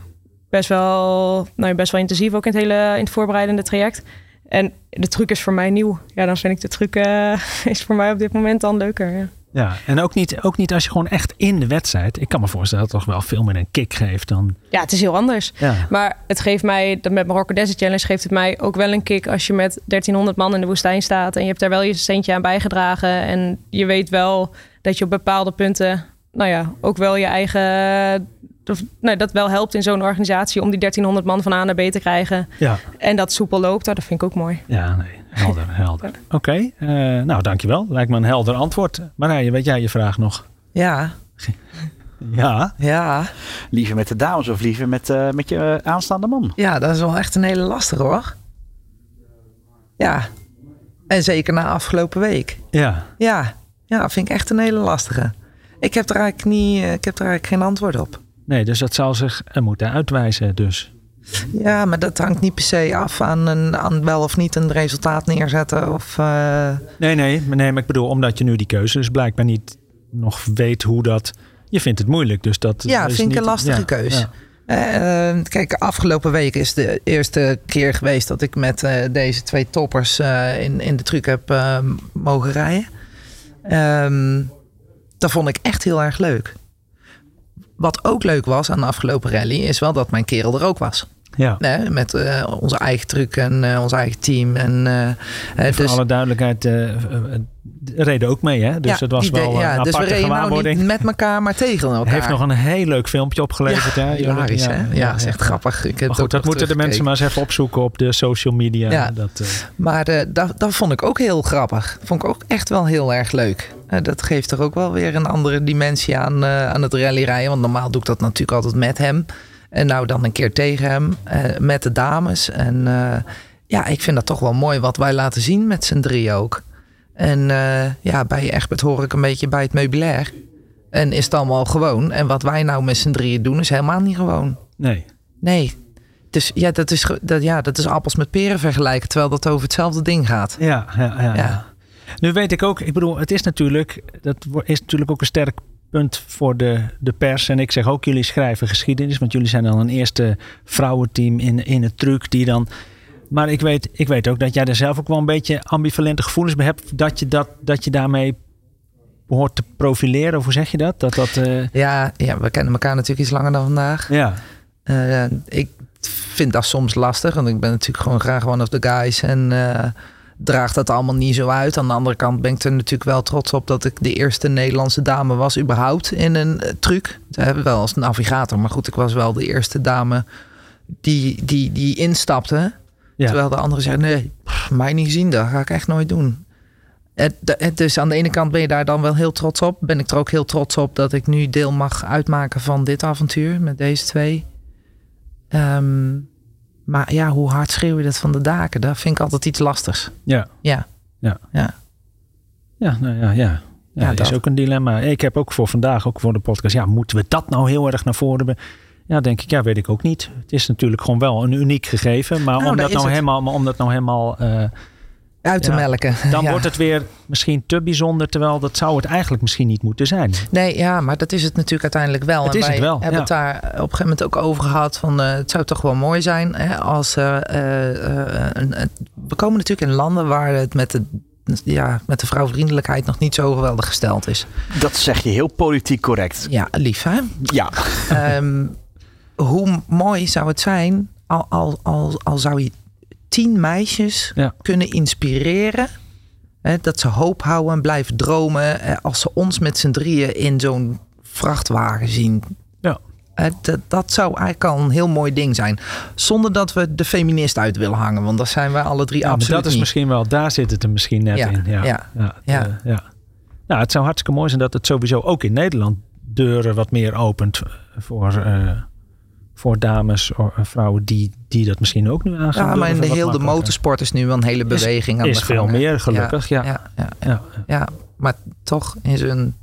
best wel, nou, best wel intensief ook in het hele in het voorbereidende traject. En de truc is voor mij nieuw. Ja, dan vind ik de truc uh, is voor mij op dit moment dan leuker. Ja. Ja, en ook niet, ook niet als je gewoon echt in de wedstrijd. Ik kan me voorstellen dat het toch wel veel meer een kick geeft dan. Ja, het is heel anders. Ja. Maar het geeft mij, met Marokko Desert Challenge geeft het mij ook wel een kick als je met 1300 man in de woestijn staat. En je hebt daar wel je centje aan bijgedragen. En je weet wel dat je op bepaalde punten, nou ja, ook wel je eigen of, nou, dat wel helpt in zo'n organisatie om die 1300 man van A naar B te krijgen. Ja. En dat soepel loopt, dat vind ik ook mooi. Ja, nee, helder, helder. Oké, okay, uh, nou dankjewel. Lijkt me een helder antwoord. Marije, weet jij je vraag nog? Ja. ja. Ja. Liever met de dames of liever met, uh, met je uh, aanstaande man? Ja, dat is wel echt een hele lastige hoor. Ja. En zeker na afgelopen week. Ja. Ja. Ja, vind ik echt een hele lastige. Ik heb er eigenlijk, niet, eh, ik heb er eigenlijk geen antwoord op. Nee, dus dat zal zich er moeten uitwijzen dus. Ja, maar dat hangt niet per se af aan, een, aan wel of niet een resultaat neerzetten. Of, uh... Nee, nee, nee, maar ik bedoel, omdat je nu die keuze dus blijkbaar niet nog weet hoe dat... Je vindt het moeilijk, dus dat Ja, is vind ik een lastige ja, keus. ja. Eh, kijk, afgelopen week is de eerste keer geweest dat ik met eh, deze twee toppers eh, in, in de truck heb eh, mogen rijden. Ehm, dat vond ik echt heel erg leuk. Wat ook leuk was aan de afgelopen rally, is wel dat mijn kerel er ook was. Ja. Nee, met eh, onze eigen truck en eh, ons eigen team. En, eh, En voor dus, alle duidelijkheid, reden ook mee, hè? Dus ja, het was wel ja, een dus we reden nou niet met elkaar, maar tegen elkaar. Heeft nog een heel leuk filmpje opgeleverd. ja, hè? hilarisch, hè? Ja, is echt grappig. Ik heb Maar goed, dat moeten de mensen maar eens even opzoeken op de social media. Ja. Dat, Maar dat, dat vond ik ook heel grappig. Vond ik ook echt wel heel erg leuk. Dat geeft er ook wel weer een andere dimensie aan, aan het rallyrijden. Want normaal doe ik dat natuurlijk altijd met hem. En nou dan een keer tegen hem, eh, met de dames. En eh, ja, ik vind dat toch wel mooi wat wij laten zien met z'n drie ook. En eh, ja, bij Egbert hoor ik een beetje bij het meubilair. En is het allemaal gewoon. En wat wij nou met z'n drieën doen is helemaal niet gewoon. nee. Nee. Dus ja dat, is, dat, ja, dat is appels met peren vergelijken. Terwijl dat over hetzelfde ding gaat. Ja, ja, ja, Ja. Nu weet ik ook, ik bedoel, het is natuurlijk, dat is natuurlijk ook een sterk punt voor de, de pers. En ik zeg ook, jullie schrijven geschiedenis, want jullie zijn dan een eerste vrouwenteam in, in het truc die dan. Maar ik weet, ik weet ook dat jij er zelf ook wel een beetje ambivalente gevoelens bij hebt. Dat je, dat, dat je daarmee behoort te profileren. Of hoe zeg je dat? Dat dat. eh, Ja, ja, we kennen elkaar natuurlijk iets langer dan vandaag. ja, Eh, ik vind dat soms lastig, want ik ben natuurlijk gewoon graag one of the guys en eh draag dat allemaal niet zo uit. Aan de andere kant ben ik er natuurlijk wel trots op dat ik de eerste Nederlandse dame was überhaupt in een eh, truc. Wel als navigator, maar goed, ik was wel de eerste dame die, die, die instapte. Ja. Terwijl de anderen zeggen, nee, pff, mij niet zien, dat ga ik echt nooit doen. Het, het, dus aan de ene kant ben je daar dan wel heel trots op. Ben ik er ook heel trots op dat ik nu deel mag uitmaken van dit avontuur met deze twee. Ehm, maar ja, hoe hard schreeuw je dat van de daken? Dat vind ik altijd iets lastigs. ja. Ja. Ja. Ja. Ja, nou ja, ja. Ja, Ja, dat is ook een dilemma. Ik heb ook voor vandaag, ook voor de podcast, ja, moeten we dat nou heel erg naar voren brengen? Ja, denk ik, ja, weet ik ook niet. Het is natuurlijk gewoon wel een uniek gegeven, maar Nou, om dat nou het. helemaal, maar om dat nou helemaal, eh, Uit te Ja. melken. dan Ja. wordt het weer misschien te bijzonder, terwijl dat zou het eigenlijk misschien niet moeten zijn. Nee, ja, maar dat is het natuurlijk uiteindelijk wel. Het en is wij het wel, hebben ja. het daar op een gegeven moment ook over gehad. Van, eh, het zou toch wel mooi zijn hè, als er... eh, eh, een, een- we komen natuurlijk in landen waar het met de, ja, met de vrouwvriendelijkheid nog niet zo geweldig gesteld is. Dat zeg je heel politiek correct. Ja, lief hè? Ja. Ehm, hoe mooi zou het zijn al, al, al, al zou je tien meisjes Ja. kunnen inspireren. Hè, dat ze hoop houden en blijven dromen. eh, Als ze ons met z'n drieën in zo'n vrachtwagen zien. Ja. Eh, dat, dat zou eigenlijk al een heel mooi ding zijn. Zonder dat we de feminist uit willen hangen. Want dat zijn wij alle drie Ja, maar absoluut dat is misschien wel, daar zit het er misschien net Ja, in. Ja, ja, ja, het, eh, ja. Nou, het zou hartstikke mooi zijn dat het sowieso ook in Nederland deuren wat meer opent voor, eh, voor dames of eh, vrouwen die, die dat misschien ook nu aan gaan Ja, maar in de heel de motorsport is nu wel een hele beweging aan is de veel gang. hè. meer, gelukkig, ja. Ja, ja, ja, maar toch in zo'n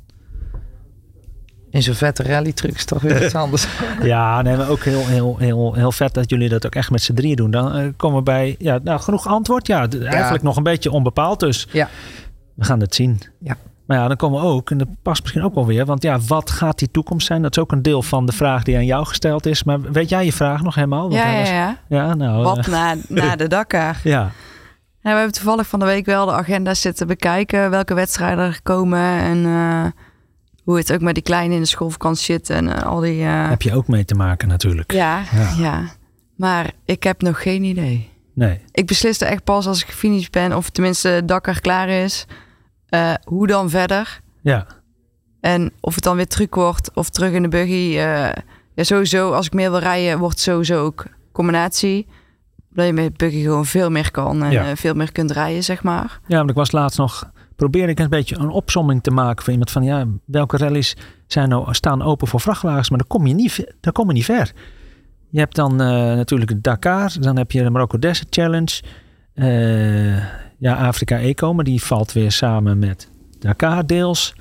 in zo'n vette rally truck is toch weer iets anders. Ja, nee, maar ook heel, heel, heel, heel vet dat jullie dat ook echt met z'n drieën doen. Dan eh, komen we bij, ja, nou, genoeg antwoord. Ja, eigenlijk nog een beetje onbepaald, dus Ja. we gaan het zien. Ja. Maar ja, dan komen we ook, en dat past misschien ook wel weer, want ja, wat gaat die toekomst zijn? Dat is ook een deel van de vraag die aan jou gesteld is. Maar weet jij je vraag nog helemaal? Want Ja, hij ja, was- ja. ja, nou. Wat eh, na, na de Dakar. ja, Ja, we hebben toevallig van de week wel de agenda zitten bekijken. Welke wedstrijden er komen. En eh, hoe het ook met die kleine in de schoolvakantie zit. En eh, al die... heb je ook mee te maken natuurlijk. ja, Ja. ja, Maar ik heb nog geen idee. Nee. Ik besliste echt pas als ik gefinished ben. Of tenminste Dakar klaar is. Eh, hoe dan verder? Ja, En of het dan weer truc wordt of terug in de buggy. eh, ja, sowieso, als ik meer wil rijden, wordt het sowieso ook combinatie. Dat je met buggy gewoon veel meer kan en Ja. eh, veel meer kunt rijden, zeg maar. Ja, want ik was laatst nog. Probeerde ik een beetje een opsomming te maken van iemand van ja, welke rallies zijn nou, staan open voor vrachtwagens, maar dan kom je niet, dan kom je niet ver. Je hebt dan eh, natuurlijk Dakar, dan heb je de Marokko Desert Challenge. Ja, Afrika Eco, maar die valt weer samen met Dakar deels.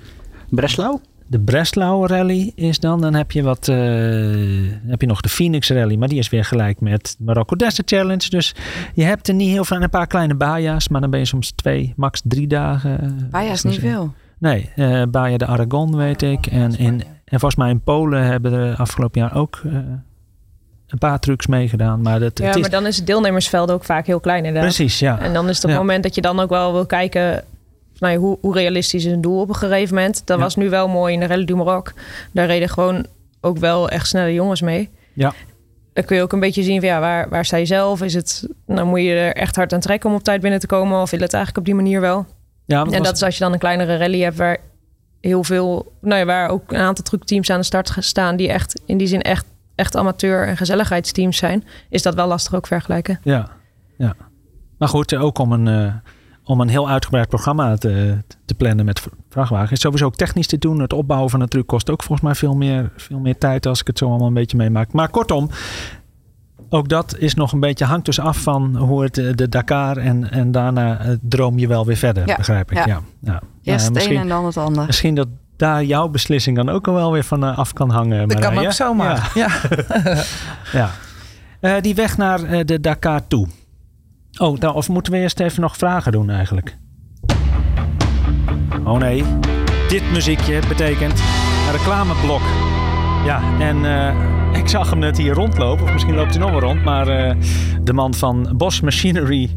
Breslau? De Breslau Rally is dan. Dan heb je, wat, uh, heb je nog de Phoenix Rally, maar die is weer gelijk met Marokko Desert Challenge. Dus je hebt er niet heel veel. Een paar kleine baja's, maar dan ben je soms twee, max drie dagen. Baja's niet veel. Nee, uh, Baja de Aragon weet ik. En, in, en volgens mij in Polen hebben de afgelopen jaar ook uh, een paar trucs meegedaan. Maar dat, ja, het is... maar dan is het deelnemersveld ook vaak heel klein inderdaad. Precies, ja. En dan is het op het moment dat je dan ook wel wil kijken... Nou, ja, hoe, hoe realistisch is een doel op een gegeven moment. Dat Ja. was nu wel mooi in de Rallye du Maroc. Daar reden gewoon ook wel echt snelle jongens mee. Ja. Dan kun je ook een beetje zien van ja, waar, waar sta je zelf? Is het, nou moet je er echt hard aan trekken om op tijd binnen te komen? Of wil het eigenlijk op die manier wel? Ja, En was- dat is als je dan een kleinere rally hebt waar heel veel, nou ja, waar ook een aantal tructeams aan de start staan die echt in die zin echt, echt amateur en gezelligheidsteams zijn, is dat wel lastig ook vergelijken. Ja, ja. Maar goed, ook om een, eh, om een heel uitgebreid programma te, te plannen met vrachtwagens. Is sowieso ook technisch te doen. Het opbouwen van een truc kost ook volgens mij veel meer, veel meer tijd als ik het zo allemaal een beetje meemaak. Maar kortom, ook dat is nog een beetje, hangt dus af van hoe het eh, de Dakar en, en daarna eh, droom je wel weer verder, Ja, begrijp ik. ja. Ja. Ja. Eerst Nou, het een en dan het ander. misschien dat daar jouw beslissing dan ook al wel weer van eh, af kan hangen. Dat kan ook zomaar. Ja. Ja. Eh, die weg naar eh, de Dakar toe. Oh, nou, of moeten we eerst even nog vragen doen eigenlijk? Oh nee, dit muziekje betekent een reclameblok. Ja, en ik zag hem net hier rondlopen, of misschien loopt hij nog wel rond, maar de man van Bosch Machinery,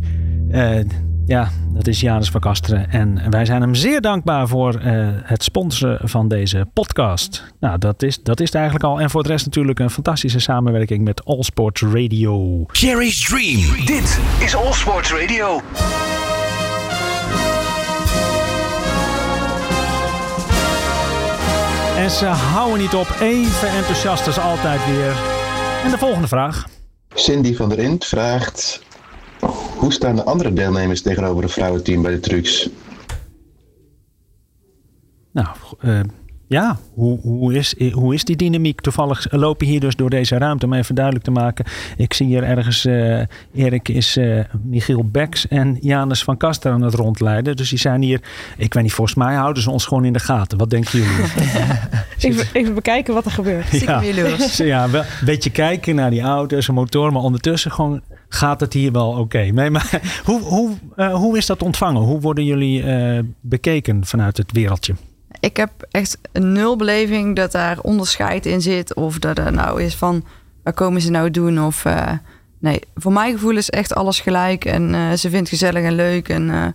ja, dat is Janus van Kasteren. En wij zijn hem zeer dankbaar voor eh, het sponsoren van deze podcast. Nou, dat is, dat is het eigenlijk al. En voor de rest natuurlijk een fantastische samenwerking met All Sports Radio. Jerry's Dream. Dit is All Sports Radio. En ze houden niet op. Even enthousiast als altijd weer. En de volgende vraag. Cindy van der Int vraagt... Hoe staan de andere deelnemers tegenover het vrouwenteam bij de trucks? Nou, eh, ja, hoe, hoe, is, hoe is die dynamiek? Toevallig loop je hier dus door deze ruimte om even duidelijk te maken. Ik zie hier ergens, eh, Erik is eh, Michiel Beks en Janus van Kaster aan het rondleiden. Dus die zijn hier, ik weet niet, volgens mij houden ze ons gewoon in de gaten. Wat denken jullie? Even, even bekijken wat er gebeurt. Jaloers. ja, wel een beetje kijken naar die auto's en motoren, maar ondertussen gewoon gaat het hier wel oké. Nee, maar hoe, hoe, eh, hoe is dat ontvangen? Hoe worden jullie eh, bekeken vanuit het wereldje? Ik heb echt een nul beleving dat daar onderscheid in zit. Of dat er nou is van, waar komen ze nou doen? Of eh, nee, voor mijn gevoel is echt alles gelijk. En eh, ze vindt gezellig en leuk. En eh,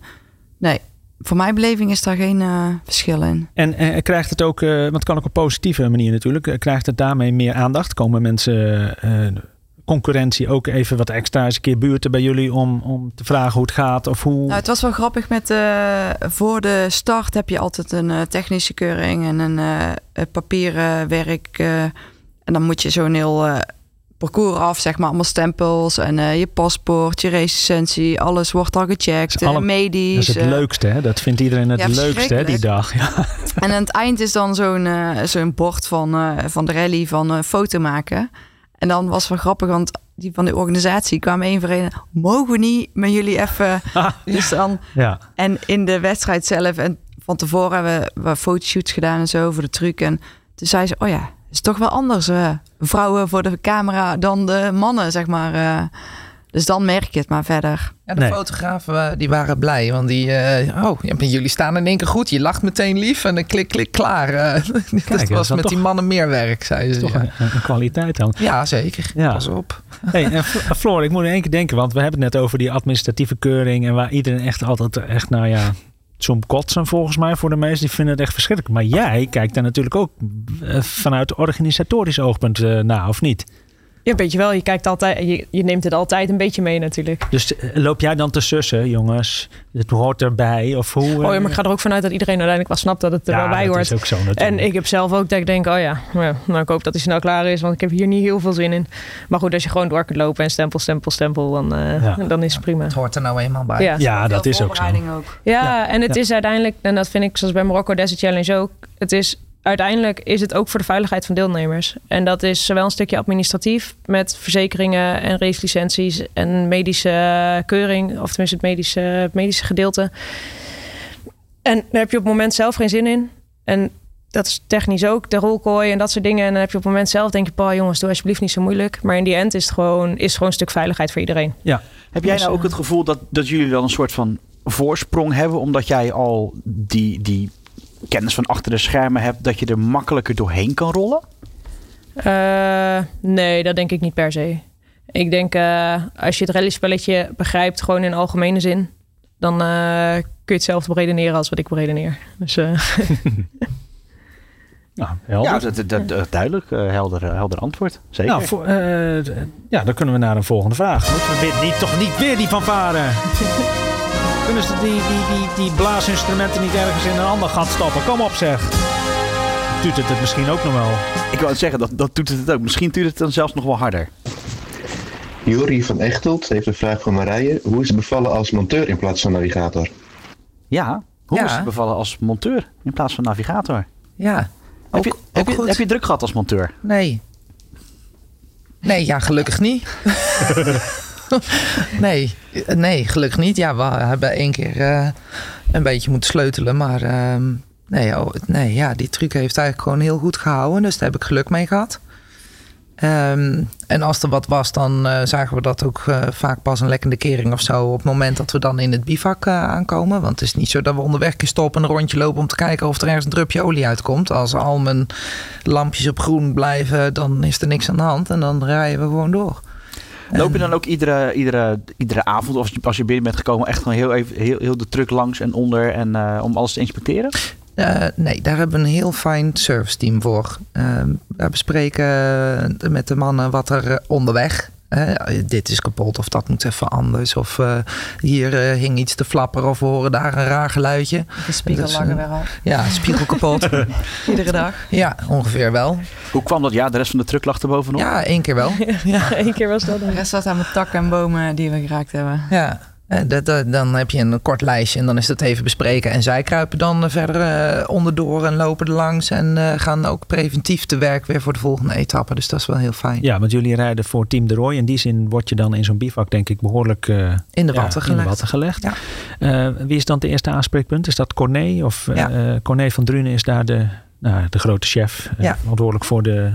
nee, voor mijn beleving is daar geen verschil in. En eh, krijgt het ook, want het kan ook op een positieve manier natuurlijk, krijgt het daarmee meer aandacht? Komen mensen, concurrentie ook even wat extra eens een keer buurten bij jullie om, om te vragen hoe het gaat? Of hoe... Nou, het was wel grappig met eh, voor de start heb je altijd een eh, technische keuring en een eh, papieren werk. en dan moet je zo'n heel parcours af, zeg maar, allemaal stempels en je paspoort, je race-licentie, alles wordt al gecheckt. Alle- medisch. dat is het leukste, hè? Dat vindt iedereen het Ja, leukste, hè, die dag. Ja. En aan het eind is dan zo'n zo'n bord van, van de rally van een foto maken. En dan was het wel grappig, want die van de organisatie kwamen één voor één. Mogen we niet met jullie even... Dus dan, ja. en in de wedstrijd zelf, en van tevoren hebben we, we fotoshoots gedaan en zo voor de truc. En toen zei ze, oh ja, het is toch wel anders. eh, vrouwen voor de camera dan de mannen, zeg maar. eh. Dus dan merk je het maar verder. Ja, de Nee. fotografen eh, die waren blij, want die, eh, oh, jullie staan in één keer goed. Je lacht meteen lief en dan klik, klik, klaar. Eh, dat dat is was met die mannen meer werk, zeiden ze. Toch Ja. een, een kwaliteit dan. ja, zeker. Ja. Pas op. Hey, en Floor, ik moet in één keer denken, want we hebben het net over die administratieve keuring en waar iedereen echt altijd echt, nou ja, zo'n kotsen volgens mij voor de meesten, die vinden het echt verschrikkelijk. Maar jij kijkt daar natuurlijk ook vanuit organisatorisch oogpunt eh, naar, of niet? Ja, weet je wel, je kijkt altijd, je, je neemt het altijd een beetje mee natuurlijk. Dus eh, loop jij dan te sussen, jongens? Het hoort erbij, of hoe? Oh ja, eh, maar ik ga er ook vanuit dat iedereen uiteindelijk wel snapt dat het er ja, wel bij dat hoort. is ook zo natuurlijk. En ik heb zelf ook dat ik denk, oh ja, nou, nou, ik hoop dat hij snel klaar is, want ik heb hier niet heel veel zin in. Maar goed, als je gewoon door kunt lopen en stempel, stempel, stempel, dan, eh, Ja. dan is het prima. Het hoort er nou eenmaal bij. Ja. ja, dat is ook zo. ook. Ja, Ja, en het ja. is uiteindelijk, en dat vind ik zoals bij Marokko Desert Challenge ook, het is uiteindelijk is het ook voor de veiligheid van deelnemers. En dat is zowel een stukje administratief met verzekeringen en racelicenties en medische keuring, of tenminste het medische, het medische gedeelte. En daar heb je op het moment zelf geen zin in. En dat is technisch ook, de rolkooi en dat soort dingen. En dan heb je op het moment zelf, denk je, pa jongens, doe alsjeblieft niet zo moeilijk. Maar in die end is het gewoon, is het gewoon een stuk veiligheid voor iedereen. Ja. Heb jij Dus, nou ook eh, het gevoel dat, dat jullie dan een soort van voorsprong hebben, omdat jij al die, die kennis van achter de schermen hebt, dat je er makkelijker doorheen kan rollen? Eh, nee, dat denk ik niet per se. Ik denk, eh, als je het rallyspelletje begrijpt, gewoon in algemene zin, dan eh, kun je hetzelfde beredeneren als wat ik beredeneer. Dus eh, Nou, helder. Ja, dat, dat, duidelijk, eh, helder, helder antwoord. Zeker. Nou, voor, eh, ja, dan kunnen we naar een volgende vraag. Moeten we weer, niet, toch niet weer die van varen? kunnen ze die, die, die, die blaasinstrumenten niet ergens in een ander gat stoppen? Kom op zeg. Doet het het misschien ook nog wel? Ik wou het zeggen, dat, dat doet het ook. Misschien doet het dan zelfs nog wel harder. Jori van Echtelt heeft een vraag van Marije. Hoe is het bevallen als monteur in plaats van navigator? Ja, hoe Ja. is het bevallen als monteur in plaats van navigator? Ja, Heb je, ook, heb, je, heb je druk gehad als monteur? Nee. Nee, ja, gelukkig niet. nee, nee, gelukkig niet. Ja, we hebben één keer eh, een beetje moeten sleutelen. Maar ehm, nee, oh, nee, ja, die truc heeft eigenlijk gewoon heel goed gehouden. Dus daar heb ik geluk mee gehad. Ehm, en als er wat was, dan eh, zagen we dat ook eh, vaak pas een lekkende kering of zo. Op het moment dat we dan in het bivak aankomen. Want het is niet zo dat we onderweg kunnen stoppen en een rondje lopen om te kijken of er ergens een drupje olie uitkomt. Als al mijn lampjes op groen blijven, dan is er niks aan de hand. En dan rijden we gewoon door. Loop je dan ook iedere, iedere, iedere avond, of als je, binnen bent gekomen, echt gewoon heel, even, heel, heel de truck langs en onder en eh, om alles te inspecteren? Eh, nee, daar hebben we een heel fijn service team voor. Uh, we bespreken met de mannen wat er onderweg. Eh, dit is kapot of dat moet even anders. Of eh, hier eh, hing iets te flapperen of we horen daar een raar geluidje. De spiegel Dus, lag er eh, weer al. Ja, spiegel kapot. Iedere dag. ja, ongeveer wel. Hoe kwam dat? Ja, de rest van de truck lag er bovenop. Ja, één keer wel. ja, één keer was dat. De rest zat aan mijn takken en bomen die we geraakt hebben. Ja. Eh, dat- dat- dan heb je een kort lijstje en dan is dat even bespreken. En zij kruipen dan eh, verder eh, onderdoor en lopen er langs. En gaan ook preventief te werk weer voor de volgende etappe. Dus dat is wel heel fijn. Ja, want jullie rijden voor Team de Roy. In die zin word je dan in zo'n bivak denk ik behoorlijk eh, In de ja, watten in de gelegd. watten gelegd. Ja. Wie is dan het eerste aanspreekpunt? Is dat Corné? Of Ja. Corné van Drunen is daar de, nou, de grote chef. Ja. verantwoordelijk voor de,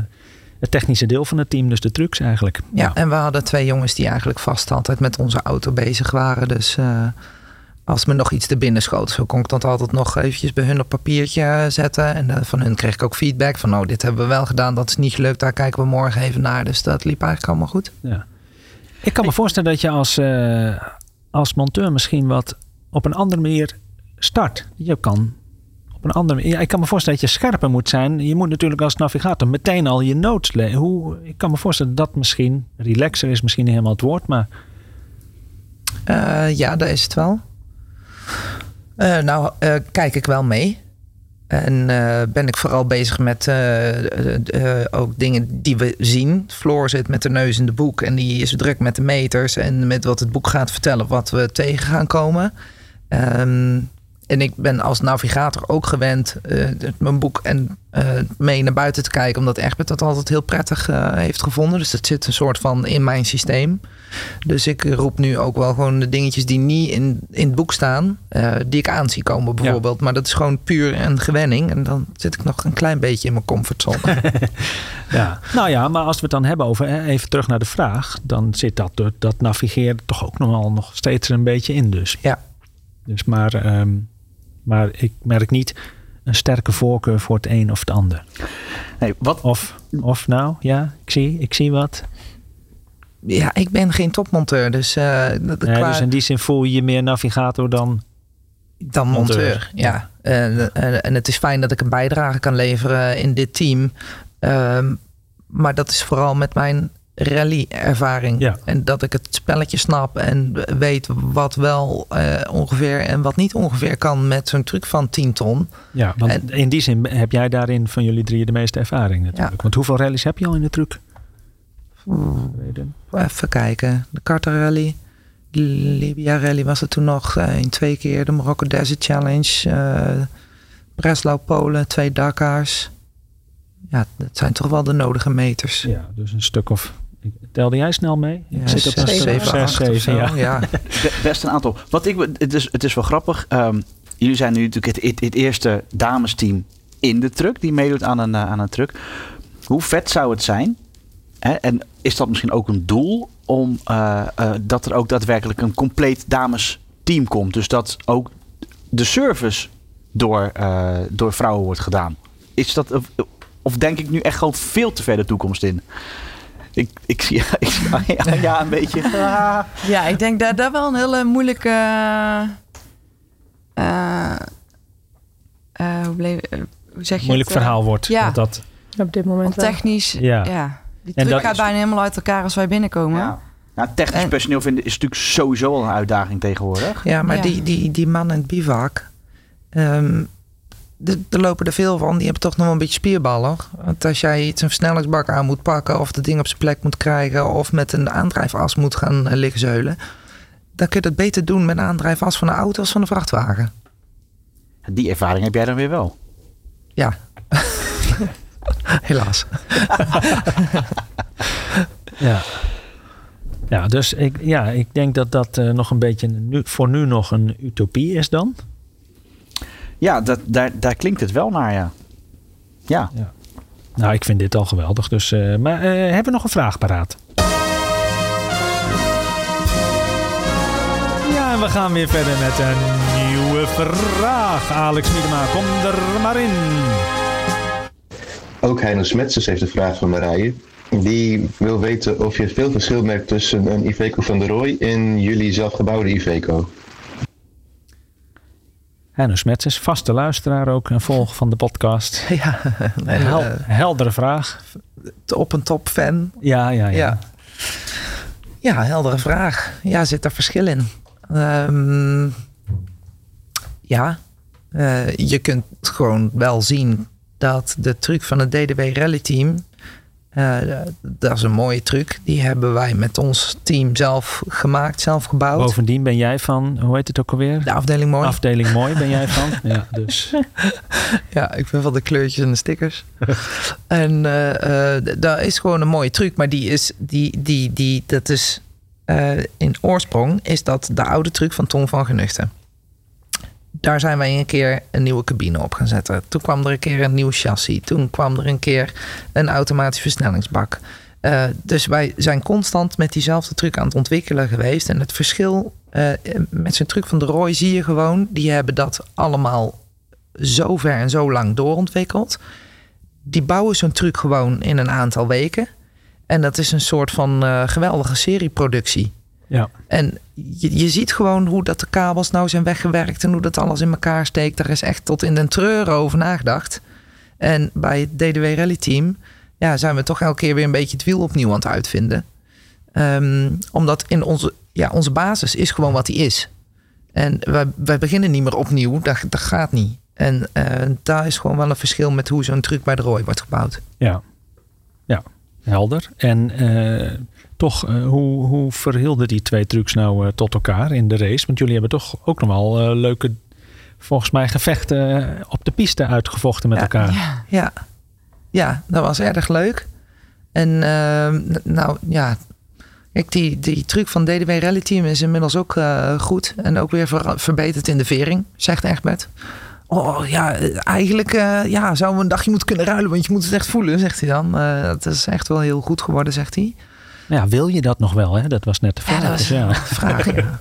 het technische deel van het team. Dus de trucks eigenlijk. Ja, en we hadden twee jongens die eigenlijk vast altijd met onze auto bezig waren. Dus eh, als me nog iets te binnen schoot, zo kon ik dat altijd nog eventjes bij hun op papiertje eh, zetten. En eh, van hun kreeg ik ook feedback van, nou, dit hebben we wel gedaan, dat is niet gelukt, daar kijken we morgen even naar. Dus dat liep eigenlijk allemaal goed. Ja. Ik kan me voorstellen dat je als, als monteur misschien wat op een andere manier start. Je kan een manier. Ja, ik kan me voorstellen dat je scherper moet zijn. Je moet natuurlijk als navigator meteen al je notes lezen. Hoe, ik kan me voorstellen dat misschien relaxer is misschien helemaal het woord, maar Eh, ja, daar is het wel. Eh, nou, eh, kijk ik wel mee. En ben ik vooral bezig met ook dingen die we zien. Floor zit met de neus in de boek en die is druk met de meters en met wat het boek gaat vertellen, wat we tegen gaan komen. Ehm, en ik ben als navigator ook gewend eh, mijn boek en eh, mee naar buiten te kijken, omdat Egbert dat altijd heel prettig eh, heeft gevonden. Dus dat zit een soort van in mijn systeem. Dus ik roep nu ook wel gewoon de dingetjes die niet in, in het boek staan, die ik aan zie komen bijvoorbeeld. Maar dat is gewoon puur een gewenning. En dan zit ik nog een klein beetje in mijn comfortzone. ja. nou ja, maar als we het dan hebben over even terug naar de vraag, dan zit dat dat navigeren toch ook nog wel nog steeds er een beetje in dus. Ja. Dus maar, ehm, maar ik merk niet een sterke voorkeur voor het een of het ander. Nee, wat, Of, of nou, ja, ik zie, ik zie wat. ja, ik ben geen topmonteur, dus, eh, Nee, qua- dus in die zin voel je je meer navigator dan. dan monteur. monteur. Ja, En, en, en het is fijn dat ik een bijdrage kan leveren in dit team. Ehm, maar dat is vooral met mijn rally-ervaring. Ja. En dat ik het spelletje snap en weet wat wel eh, ongeveer en wat niet ongeveer kan met zo'n truc van 10 ton. Ja, want En- in die zin heb jij daarin van jullie drieën de meeste ervaring natuurlijk. Ja. Want hoeveel rallies heb je al in de truck? Even kijken. De Carter Rally. De Libya Rally was er toen nog eh, in twee keer. De Morocco Desert Challenge. eh Breslau Polen. Twee Dakars. ja, dat zijn toch wel de nodige meters. Ja, dus een stuk of... Telde jij snel mee? Ja, Ik zit op zes, een zeven, zes, acht of zeven, zo, ja. ja. Be- Best een aantal. Wat ik, het, is, het is wel grappig. Ehm, jullie zijn nu natuurlijk het, het, het eerste damesteam in de truck die meedoet aan een, eh, aan een truck. Hoe vet zou het zijn? Hè? En is dat misschien ook een doel om eh, eh, dat er ook daadwerkelijk een compleet damesteam komt? Dus dat ook de service door, eh, door vrouwen wordt gedaan. Is dat, of, of denk ik nu echt gewoon veel te ver de toekomst in? Ik, ik zie ik zie ja, een beetje. Ah. Ja, ik denk dat dat wel een hele moeilijke. eh, eh, hoe, bleef, eh, hoe zeg je Moeilijk het, verhaal wordt. ja. Dat, Op dit moment Want wel. technisch, Ja. ja. Die En truc gaat is- bijna helemaal uit elkaar als wij binnenkomen. Ja. Nou, technisch En- personeel vinden is natuurlijk sowieso al een uitdaging tegenwoordig. Ja, maar Ja. Die, die, die man in het bivak, ehm, er lopen er veel van. Die hebben toch nog wel een beetje spierballen. Want als jij iets een versnellingsbak aan moet pakken... of het ding op zijn plek moet krijgen... of met een aandrijfas moet gaan eh, liggen zeulen... dan kun je dat beter doen met een aandrijfas van een auto als van een vrachtwagen. Die ervaring heb jij dan weer wel. Ja. Helaas. ja. Ja, dus ik, ja, ik denk dat dat eh, nog een beetje nu, voor nu nog een utopie is dan. Ja, dat, daar, daar klinkt het wel naar, ja. Ja. Nou, ik vind dit al geweldig. Dus, eh, maar eh, hebben we nog een vraag paraat? Ja, en we gaan weer verder met een nieuwe vraag. Alex Miedema, kom er maar in. Ook Heino Smetsers heeft een vraag van Marije. Die wil weten of je veel verschil merkt tussen een Iveco van de Roy en jullie zelfgebouwde Iveco. Henno Smets is vaste luisteraar ook en volger van de podcast. Ja, nee, Hel- eh, heldere vraag. op een top fan. Ja, ja, ja. Ja. Ja, heldere vraag. Ja, zit er verschil in? Ehm, ja, eh, je kunt gewoon wel zien dat de truc van het DDW Rally Team, eh, dat is een mooie truc. Die hebben wij met ons team zelf gemaakt, zelf gebouwd. Bovendien ben jij van, hoe heet het ook alweer? De afdeling mooi. Afdeling mooi ben jij van. Ja, dus Ja, ik ben van de kleurtjes en de stickers. en d- dat is gewoon een mooie truc. Maar die is, die, die, die, dat is in oorsprong is dat de oude truc van Tom van Genuchten. Daar zijn wij een keer een nieuwe cabine op gaan zetten. Toen kwam er een keer een nieuw chassis. Toen kwam er een keer een automatische versnellingsbak. Eh, dus wij zijn constant met diezelfde truc aan het ontwikkelen geweest. En het verschil eh, met zijn truc van de Roy zie je gewoon. Die hebben dat allemaal zo ver en zo lang doorontwikkeld. Die bouwen zo'n truc gewoon in een aantal weken. En dat is een soort van eh, geweldige serieproductie. ja. En je, je ziet gewoon hoe dat de kabels nou zijn weggewerkt en hoe dat alles in elkaar steekt. Daar is echt tot in den treuren over nagedacht. En bij het DDW Rally Team ja, zijn we toch elke keer weer een beetje het wiel opnieuw aan het uitvinden. Ehm, omdat in onze, ja, onze basis is gewoon wat die is. En wij, wij beginnen niet meer opnieuw, dat, dat gaat niet. En eh, daar is gewoon wel een verschil met hoe zo'n truc bij de Roy wordt gebouwd. Ja, ja. helder. En eh, toch, eh, hoe, hoe verhielden die twee trucs nou eh, tot elkaar in de race? Want jullie hebben toch ook nog wel eh, leuke, volgens mij, gevechten op de piste uitgevochten met Ja. elkaar. Ja. Ja, ja dat was erg leuk. En ehm, nou ja, kijk, die, die truc van DDW Rally Team is inmiddels ook goed. En ook weer ver- verbeterd in de vering, zegt Egbert. Oh ja, eigenlijk eh, ja, zouden we een dagje moeten kunnen ruilen, want je moet het echt voelen, zegt hij dan. Eh dat is echt wel heel goed geworden, zegt hij. Ja, wil je dat nog wel? Hè? Dat was net de vraag. Ja, dat was dus ja. een vraag. ja.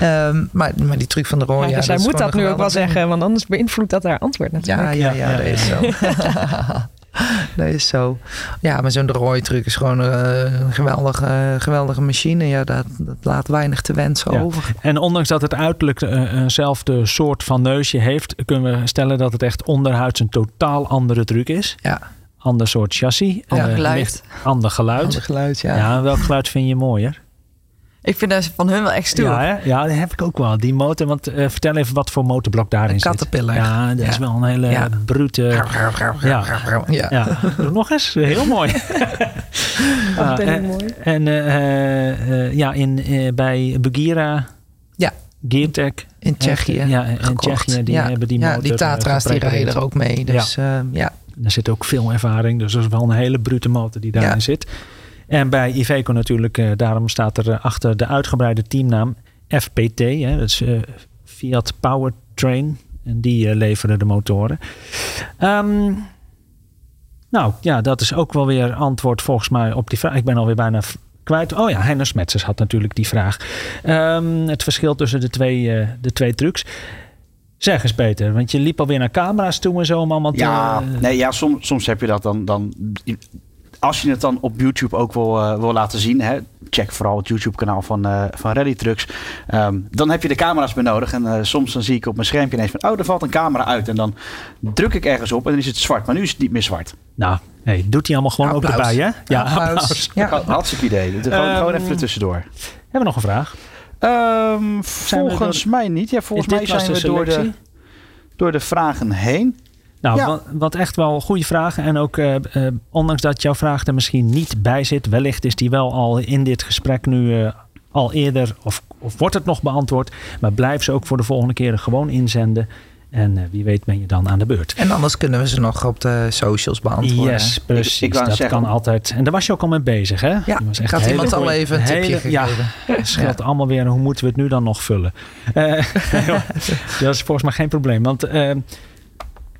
Ehm, maar, maar die truc van de Roy, Ja, ja, dus moet dat nu ook wel zeggen, want anders beïnvloedt dat haar antwoord natuurlijk. Ja, ja, Ja, ja, ja, dat is zo. dat is zo. Ja, maar zo'n de Roy truc is gewoon eh, een geweldige, geweldige machine. Ja, dat, dat laat weinig te wensen Ja. over. En ondanks dat het uiterlijk eh, eenzelfde soort van neusje heeft, kunnen we stellen dat het echt onderhuids een totaal andere truc is. Ja, Ander soort chassis. Ander eh, geluid. licht- Ander geluid. ander geluid, ja. Ja. welk geluid vind je mooier? Ik vind dat van hun wel echt stoer. Ja, hè? ja, dat heb ik ook wel. Die motor, want eh, vertel even wat voor motorblok daarin Een zit. Ja, dat is wel een hele Ja. brute... Ja. ja. Ja, doe nog eens. Heel mooi. Afdeling en- mooi. En eh, ja, in, eh, bij Bugira, Ja. Geartech. In Tsjechië. Ja, in gekocht. Tsjechië, die ja. hebben die ja, motor die Tatra's die rijden er ook mee. Dus ja, er zit ook veel ervaring. Dus dat is wel een hele brute motor die daarin Ja. zit. En bij Iveco natuurlijk, eh, daarom staat er eh, achter de uitgebreide teamnaam FPT. Hè, dat is eh, Fiat Powertrain. En die leveren de motoren. Ehm, nou ja, dat is ook wel weer antwoord volgens mij op die vraag. Ik ben alweer bijna kwijt. Oh ja, Hennis Metzers had natuurlijk die vraag. Ehm, het verschil tussen de twee, de twee trucs. Zeg eens Peter, want je liep alweer naar camera's toe en zo om allemaal te... Ja, nee, ja soms, soms heb je dat dan, dan. Als je het dan op YouTube ook wil, eh, wil laten zien, hè, check vooral het YouTube-kanaal van, eh van Rally Trucks. Ehm, dan heb je de camera's bij nodig. En eh, soms dan zie ik op mijn schermpje ineens van: oh, er valt een camera uit. En dan druk ik ergens op en dan is het zwart. Maar nu is het niet meer zwart. Nou, hey, doet hij allemaal gewoon ook erbij, hè? Ja, Applaus. applaus. Ja. Hartstikke idee. Gewoon, Ehm, gewoon even ertussendoor. Hebben we nog een vraag? Ehm, volgens mij niet. Ja, volgens mij zijn we door de, door de vragen heen. Nou, Ja. wat, wat echt wel goede vragen. En ook, eh, eh, ondanks dat jouw vraag er misschien niet bij zit, wellicht is die wel al in dit gesprek nu eh, al eerder, of, of wordt het nog beantwoord. Maar blijf ze ook voor de volgende keren gewoon inzenden. En eh, wie weet ben je dan aan de beurt. En anders kunnen we ze nog op de socials beantwoorden. Yes, precies. Ik- ik dat zeggen- kan altijd. En daar was je ook al mee bezig, hè? Ja, was ik echt had hele iemand al even een tipje hele- Ja, gegeven. het scheelt allemaal weer. Hoe moeten we het nu dan nog vullen? Eh, dat is volgens mij geen probleem. Want eh,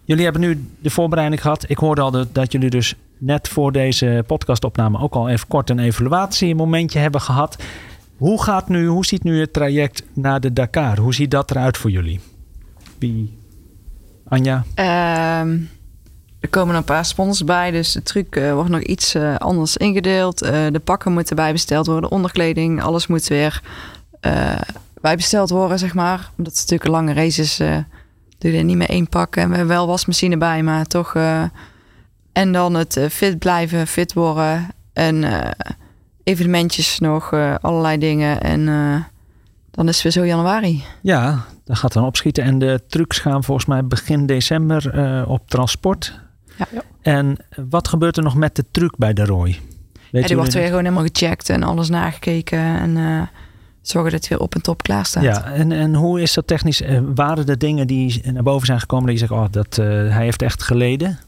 jullie hebben nu de voorbereiding gehad. Ik hoorde al dat, dat jullie dus net voor deze podcastopname ook al even kort een evaluatiemomentje hebben gehad. Hoe gaat nu, hoe ziet nu het traject naar de Dakar? Hoe ziet dat eruit voor jullie? Wie? Anja? Ehm, er komen een paar sponsors bij, dus de truc eh, wordt nog iets eh, anders ingedeeld. Eh, de pakken moeten bijbesteld worden, onderkleding, alles moet weer bijbesteld worden, zeg maar. Omdat het natuurlijk een lange race is, doe je er niet meer één pak. En we hebben wel wasmachine bij, maar toch... en dan het fit blijven, fit worden en evenementjes nog, allerlei dingen. En dan is het weer zo januari. Ja, dat gaat dan opschieten. En de trucks gaan volgens mij begin december eh, op transport. Ja. En wat gebeurt er nog met de truc bij de Roy? Weet Ja, die wordt weer gewoon helemaal gecheckt en alles nagekeken. En eh, zorgen dat het weer op en top klaar staat. Ja, en, en hoe is dat technisch? Eh, waren er dingen die naar boven zijn gekomen dat je zegt, oh, dat, eh, hij heeft echt geleden?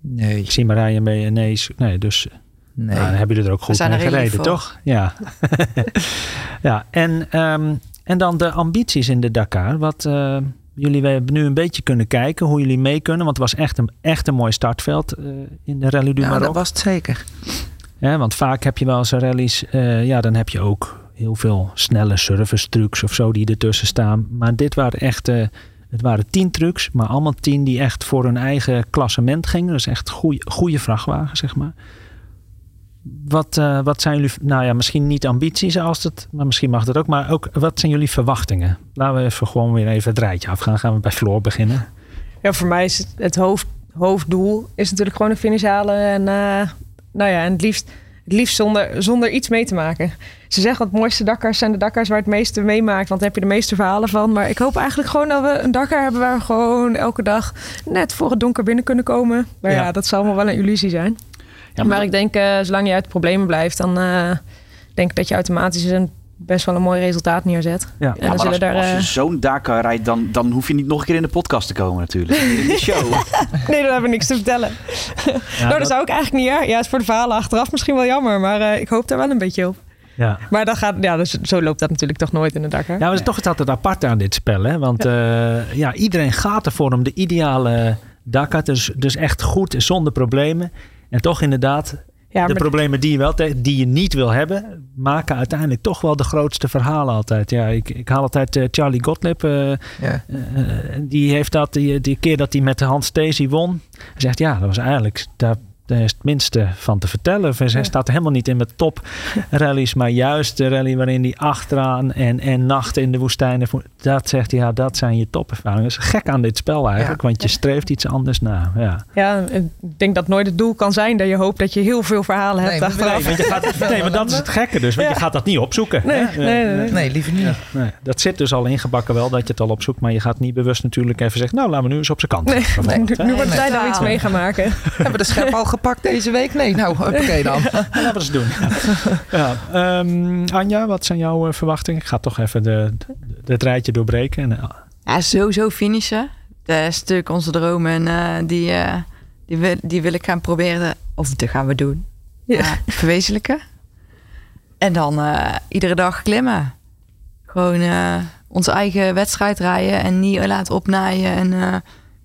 Nee, Ik zie Marije mee, nee, nee dus nee. nou, dan hebben jullie er ook goed mee er gereden, toch? Ja. ja, en, ehm, en dan de ambities in de Dakar. Wat eh, jullie hebben nu een beetje kunnen kijken, hoe jullie mee kunnen. Want het was echt een, echt een mooi startveld eh, in de Rallye du Ja, Maroc. dat was het zeker. Hè, want vaak heb je wel eens rallies, eh, ja, dan heb je ook heel veel snelle service trucs of zo die ertussen staan. Maar dit waren echt, het waren tien trucs, maar allemaal tien die echt voor hun eigen klassement gingen. Dus echt goede, goede vrachtwagen, zeg maar. Wat, eh, wat zijn jullie, nou ja, misschien niet ambities als het, maar misschien mag dat ook. Maar ook, wat zijn jullie verwachtingen? Laten we even gewoon weer even het rijtje afgaan. Gaan we bij Floor beginnen. Ja, voor mij is het, het hoofd, hoofddoel is natuurlijk gewoon de finish halen. En, eh, nou ja, en het liefst, het liefst zonder, zonder iets mee te maken. Ze zeggen dat het mooiste Dakars zijn de Dakars waar het meeste meemaakt. Want daar heb je de meeste verhalen van. Maar ik hoop eigenlijk gewoon dat we een Dakar hebben waar we gewoon elke dag net voor het donker binnen kunnen komen. Maar ja, Ja. dat zal allemaal wel een illusie zijn. Maar ik denk, eh, zolang je uit de problemen blijft, dan eh, denk ik dat je automatisch een, best wel een mooi resultaat neerzet. Ja. En Ja, dan maar zullen als, daar. als je eh, zo'n Dakar rijdt, dan, dan hoef je niet nog een keer in de podcast te komen natuurlijk. In de show. Nee, dan hebben we niks te vertellen. Ja, nou, dat dat- zou ik eigenlijk niet. Ja, ja, is voor de verhalen achteraf misschien wel jammer, maar ik hoop daar wel een beetje op. ja. Maar dat gaat, ja, dus, zo loopt dat natuurlijk toch nooit in de Dakar. Ja, maar het is toch het altijd apart aan dit spel. Hè? Want ja. ja, iedereen gaat ervoor om de ideale Dakar. Dus, dus echt goed, zonder problemen. En toch inderdaad, Ja, de problemen die je, wel die je niet wil hebben... maken uiteindelijk toch wel de grootste verhalen altijd. Ja, ik, ik haal altijd eh, Charlie Gottlieb. eh, Ja. eh, die heeft dat, die, die keer dat hij met de Hans Stacey won. Hij zegt, ja, dat was eigenlijk... Daar, daar is het minste van te vertellen. Hij Ja. staat helemaal niet in met top rallies, maar juist de rally waarin hij achteraan en, en nachten in de woestijnen. Dat zegt hij, ja, dat zijn je topervaringen. Dat is gek aan dit spel eigenlijk, want je streeft iets anders na. Ja. Ja, ik denk dat nooit het doel kan zijn dat je hoopt dat je heel veel verhalen hebt Nee, maar achteraf. Nee, want je gaat, nee, maar dat is het gekke dus, want Ja. je gaat dat niet opzoeken. Nee, nee, nee, nee. Nee, liever niet. Nee, dat zit dus al ingebakken wel, dat je het al opzoekt, maar je gaat niet bewust natuurlijk even zeggen, nou, laten we nu eens op zijn kant. Nee, nu, wordt dat we iets mee gaan maken. Hebben de schep al gepakt deze week? Nee, nou, oké dan. Laten we eens doen. Ja. Ehm, Anja, wat zijn jouw eh, verwachtingen? Ik ga toch even de, de, het rijtje doorbreken. En, eh, Ja, sowieso finishen. Dat is natuurlijk onze droom. En eh, die, eh, Die wil, die wil ik gaan proberen, of dat gaan we doen, Ja. verwezenlijken. En dan eh, iedere dag klimmen. Gewoon eh, onze eigen wedstrijd rijden en niet laten opnaaien. En eh,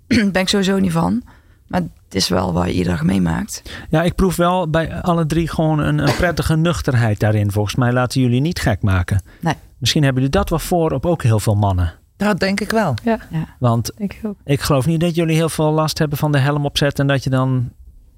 daar ben ik sowieso niet van. Maar het is wel wat je iedere dag meemaakt. Ja, ik proef wel bij alle drie gewoon een, een prettige nuchterheid daarin. Volgens mij laten jullie niet gek maken. Nee. Misschien hebben jullie dat wel voor op ook heel veel mannen. Dat denk ik wel. Ja, Want denk ik ook. ik geloof niet dat jullie heel veel last hebben van de helm opzetten. En dat je dan...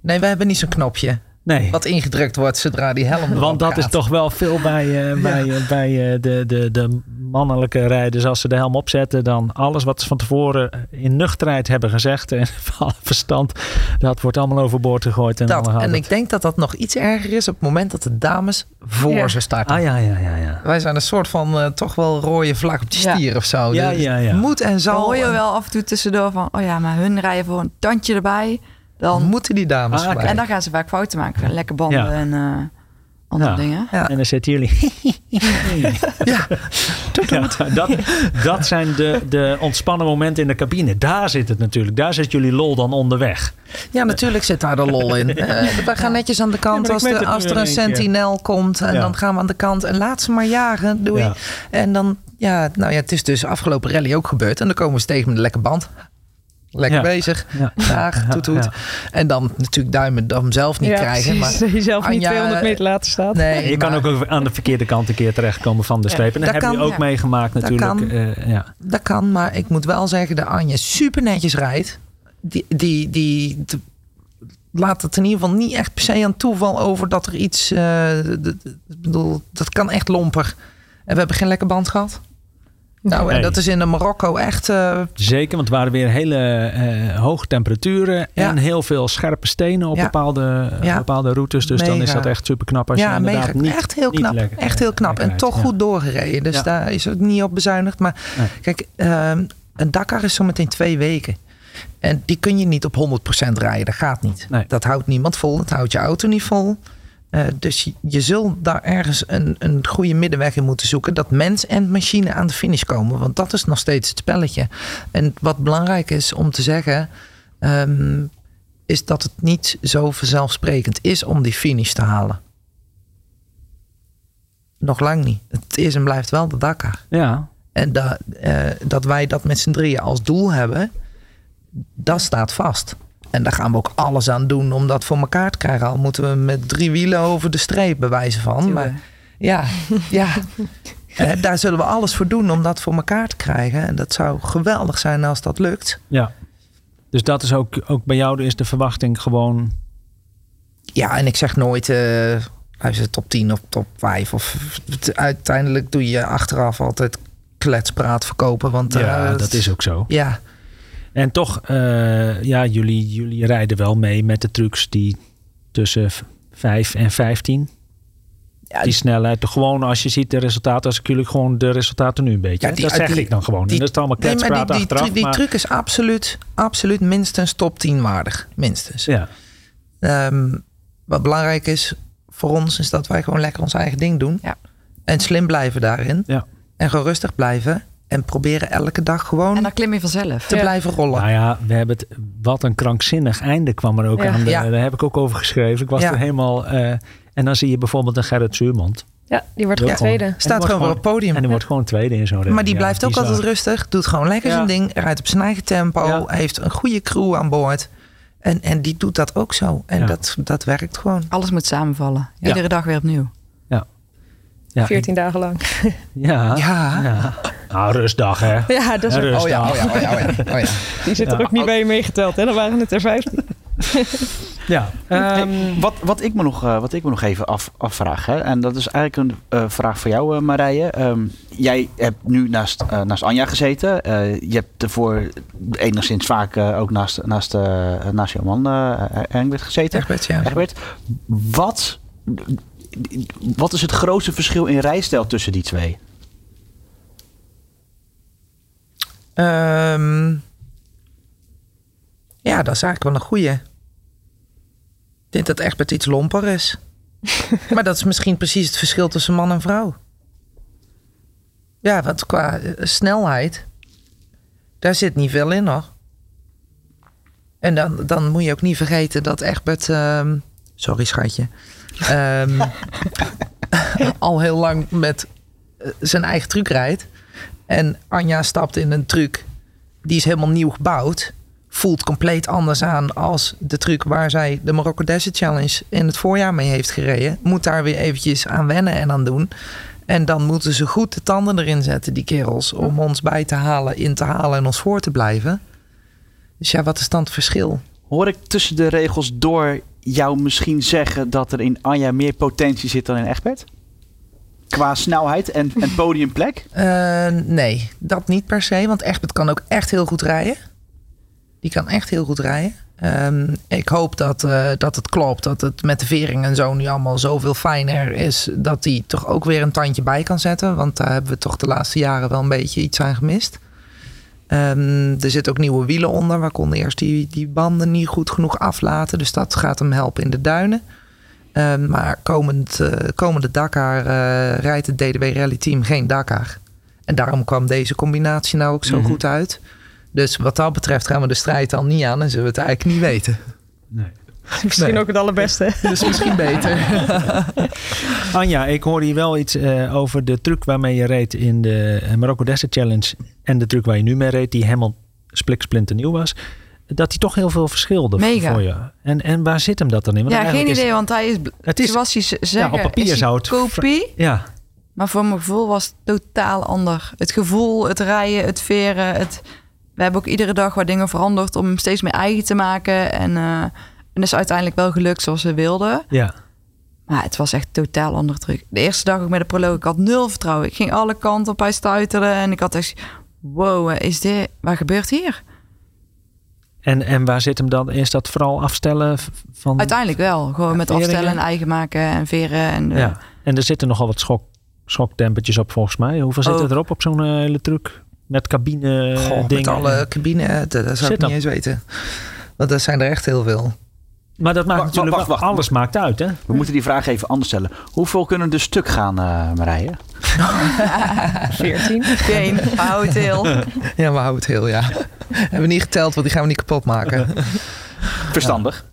Nee, we hebben niet zo'n knopje Nee. wat ingedrukt wordt zodra die helm Want dat is toch wel veel bij, eh, bij, eh, bij eh, de, de, de mannelijke rijders. Als ze de helm opzetten, dan alles wat ze van tevoren in nuchterheid hebben gezegd. En van verstand, dat wordt allemaal overboord gegooid. En, Dat. dan En ik denk dat dat nog iets erger is op het moment dat de dames voor Ja. ze starten. Ah ja, ja, ja. ja. Wij zijn een soort van eh, toch wel rode vlag op de Ja. stier of zo. Ja, Dus ja, ja. Moet en Dan zal. hoor je wel af en toe tussendoor van... oh ja, maar hun rijden voor een tandje erbij. Dan, Moeten die dames Ah, en dan gaan ze vaak fouten maken. Lekker banden Ja. en eh, andere Ja. dingen. Ja. En dan zitten jullie. Ja. Ja, dat, dat zijn de, de ontspannen momenten in de cabine. Daar zit het natuurlijk. Daar zit jullie lol dan onderweg. ja, natuurlijk zit daar de lol in. Eh, we gaan netjes aan de kant als, de, als er een sentinel komt. En Ja. dan gaan we aan de kant. En laat ze maar jagen. Doei. Ja. En dan, ja, nou ja, het is dus afgelopen rally ook gebeurd. En dan komen we tegen met een lekke band. Lekker Ja. bezig. Ja. Graag, toet, toet. Ja. En dan natuurlijk duimen dan zelf niet ja, krijgen. Maar dat je zelf niet Anja, 200 meter later staat. nee, Je kan ook aan de verkeerde kant een keer terechtkomen van de Ja. streep. En dat, Dat kan, jullie ook ja. meegemaakt Dat natuurlijk. kan. Eh, ja. Dat kan, maar ik moet wel zeggen dat Anja super netjes rijdt. Die, die, die, laat het in ieder geval niet echt per se aan toeval over dat er iets. eh, ik bedoel, dat kan echt lomper. En we hebben geen lekker band gehad. Nou, en Nee. dat is in de Marokko echt. eh, Zeker, want het waren weer hele eh, hoge temperaturen Ja. en heel veel scherpe stenen op Ja. bepaalde, Ja. bepaalde routes. Dus dan is dat echt super knap als ja, je inderdaad mega. niet, echt heel knap. lekker- echt heel knap. En toch goed doorgereden. Dus daar is ook niet op bezuinigd. Maar Nee. kijk, ehm, een Dakar is zo meteen twee weken. En die kun je niet op 100% rijden. Dat gaat niet. Nee. Dat houdt niemand vol. Dat houdt je auto niet vol. Eh, dus je, je zult daar ergens een, een goede middenweg in moeten zoeken. Dat mens en machine aan de finish komen. Want dat is nog steeds het spelletje. En wat belangrijk is om te zeggen. ehm, is dat het niet zo vanzelfsprekend is om die finish te halen. Nog lang niet. Het is en blijft wel de Dakar. Ja, En dat, eh, dat wij dat met z'n drieën als doel hebben, dat staat vast. En daar gaan we ook alles aan doen om dat voor elkaar te krijgen. Al moeten we met drie wielen over de streep bewijzen van. Maar ja, ja. Eh, daar zullen we alles voor doen om dat voor elkaar te krijgen. En dat zou geweldig zijn als dat lukt. ja. Dus dat is ook, ook bij jou is de verwachting gewoon... Ja, en ik zeg nooit, eh hij is top 10 of top 5. Of, uiteindelijk doe je achteraf altijd kletspraat verkopen. Want, Ja, eh, dat is ook zo. Ja, En toch, eh, ja, jullie, jullie rijden wel mee met de trucks die tussen v- 5 en 15. Ja, die snelheid, gewoon als je ziet de resultaten, als ik jullie gewoon de resultaten nu een beetje. Ja, die- dat zeg die- ik dan gewoon. die- en dat is allemaal Nee, maar kletspraat die, die, achteraf. tru- die maar- truc is absoluut, absoluut minstens top 10 waardig. Minstens. ja, Ehm, wat belangrijk is voor ons, is dat wij gewoon lekker ons eigen ding doen. Ja. En slim blijven daarin. Ja. En gewoon rustig blijven. En proberen elke dag gewoon En dan klim je vanzelf. te Ja. blijven rollen. nou ja, we hebben het. Wat een krankzinnig einde kwam er ook Ja. aan. De, Ja. Daar heb ik ook over geschreven. Ik was Ja. er helemaal. eh, en dan zie je bijvoorbeeld een Gerrit Zuurmond. Ja, die wordt Ja. gewoon tweede. Staat gewoon op het podium. En die wordt gewoon tweede in zo'n maar die blijft ook bizar. altijd rustig. Doet gewoon lekker Ja. zijn ding. Rijdt op zijn eigen tempo. Ja. Heeft een goede crew aan boord. En, en die doet dat ook zo. En Ja. dat, dat werkt gewoon. Alles moet samenvallen. Ja. Iedere dag weer opnieuw. Ja, 14 dagen lang. Ja. Ja. ja. Nou, rustdag hè. Ja, dat is ook- rustdag. Oh ja, oh ja, oh ja, oh ja. Oh ja. die zit Ja. er ook niet bij meegeteld. Hè? Dan waren het er 15. Ja. Ehm, Wat, wat, ik me nog, eh, wat ik me nog even af, afvraag, hè, en dat is eigenlijk een eh, vraag voor jou, eh, Marije. Ehm, jij hebt nu naast, naast Anja gezeten. Eh, je hebt ervoor enigszins vaak ook naast, naast, eh, naast jouw man Engbert gezeten. Egbert, ja. Egbert, wat, wat is het grootste verschil in rijstijl tussen die twee? Ehm, ja, dat is eigenlijk wel een goeie. Ik denk dat Egbert iets lomper is. maar dat is misschien precies het verschil tussen man en vrouw. Ja, want qua eh, snelheid, daar zit niet veel in nog. En dan, dan moet je ook niet vergeten dat Egbert... ehm, sorry schatje. Ehm, al heel lang met eh, zijn eigen truc rijdt. En Anja stapt in een truc die is helemaal nieuw gebouwd. Voelt compleet anders aan als de truc waar zij de Desert Challenge in het voorjaar mee heeft gereden. Moet daar weer eventjes aan wennen en aan doen. En dan moeten ze goed de tanden erin zetten, die kerels. Om ons bij te halen, in te halen en ons voor te blijven. Dus ja, wat is dan het verschil? Hoor ik tussen de regels door jou misschien zeggen dat er in Anja meer potentie zit dan in Egbert? Qua snelheid en, en podiumplek? Eh, nee, dat niet per se. Want Egbert kan ook echt heel goed rijden. Die kan echt heel goed rijden. Ehm, ik hoop dat, eh, dat het klopt. Dat het met de vering en zo nu allemaal zoveel fijner is. Dat hij toch ook weer een tandje bij kan zetten. Want daar hebben we toch de laatste jaren wel een beetje iets aan gemist. Ehm, er zitten ook nieuwe wielen onder. We konden eerst die, die banden niet goed genoeg aflaten. Dus dat gaat hem helpen in de duinen. Ehm, maar komend, eh, komende Dakar eh, rijdt het DDW Rally Team geen Dakar. En daarom kwam deze combinatie nou ook zo Mhm. goed uit. Dus wat dat betreft gaan we de strijd al niet aan en zullen we het eigenlijk niet weten. Misschien Nee. ook het allerbeste. Dus misschien beter. Anja, ik hoorde hier wel iets eh, over de truc waarmee je reed in de eh, Morocco Desert Challenge. En de truc waar je nu mee reed, die helemaal spliksplinternieuw was. Dat die toch heel veel verschilde Mega. voor je. En, en waar zit hem dat dan in? Want Ja, geen idee, is- want hij is, Het is- zoals hij zeggen, op papier zou het kopie. Ja, Maar voor mijn gevoel was het totaal ander. Het gevoel, het rijden, het veren. Het... We hebben ook iedere dag wat dingen veranderd om hem steeds meer eigen te maken. En, eh en dat is uiteindelijk wel gelukt zoals we wilden. ja. Maar het was echt totaal ander druk. De eerste dag ook met de proloog, ik had nul vertrouwen. Ik ging alle kanten op, hij stuiterde. En ik had echt, wow, is dit, wat gebeurt hier? En, en waar zit hem dan? Is dat vooral afstellen van... Uiteindelijk wel. Gewoon met veringen? afstellen en eigen maken en veren. En, eh, Ja. En er zitten nogal wat schok, schoktempertjes op volgens mij. Hoeveel zitten Ook. erop op zo'n eh, hele truc? Met cabine Goh, dingen. met alle cabine, dat, dat zou Zit ik dan. niet eens weten. Want er zijn er echt heel veel. Maar dat maakt Wacht, natuurlijk wacht, alles maakt uit, hè? We moeten die vraag even anders stellen. Hoeveel kunnen er stuk gaan, eh Marije? 14. Geen, hou het heel. Ja, we houden het heel, ja. Hebben we niet geteld, want die gaan we niet kapot maken. Verstandig.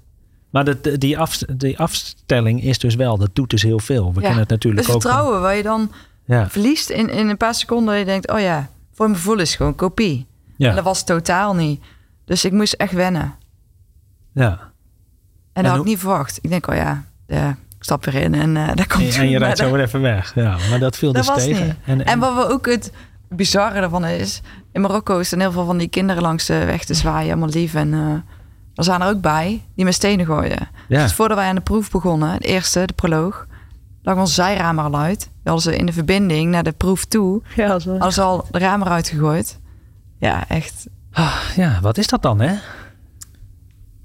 Maar dat, die, af, die afstelling is dus wel, dat doet dus heel veel. We Ja. kennen het natuurlijk Het ook. vertrouwen waar je dan Ja, verliest in, in een paar seconden. Je denkt, oh ja, voor mijn gevoel is het gewoon kopie. En ja, dat was het totaal niet. Dus ik moest echt wennen. ja. En dat had ik niet verwacht. Ik denk, oh ja, ja ik stap weer in en eh daar komt En, en je rijdt zo weer even weg. Ja, maar dat viel Dat dus tegen. En, En wat we ook het bizarre ervan is... In Marokko staan heel veel van die kinderen langs de weg te zwaaien. Allemaal lief. En eh er zijn er ook bij die met stenen gooien. ja, Dus voordat wij aan de proef begonnen, de eerste, de proloog... lag ons zijraam er al uit. We hadden ze in de verbinding naar de proef toe... Ja, is hadden ze al de raam eruit gegooid. Ja, echt. Ah, ja, wat is dat dan, hè?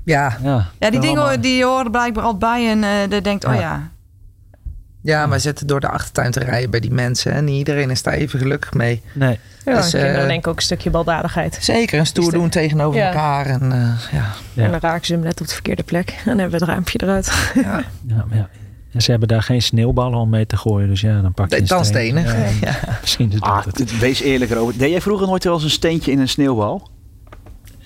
Ja, Ja, Ja, die dingen allemaal- die horen blijkbaar al bij. En eh de denkt, oh Ja. ja, maar zitten door de achtertuin te rijden bij die mensen. En niet iedereen is daar even gelukkig mee. Nee. Ja, Dus, kinderen eh, denken ook een stukje baldadigheid. Zeker, een stoer Is doen tegenover Ja. elkaar. En, eh, ja. Ja. En dan raken ze hem net op de verkeerde plek. En dan hebben we het raampje eruit. Ja. Ja, maar ja. En ze hebben daar geen sneeuwballen om mee te gooien. Dus ja, dan pak je een Dan steen. stenen. Ja, Ja. Misschien is dat Ah, het. dit- wees eerlijk erover. Deed jij vroeger nooit wel eens een steentje in een sneeuwbal?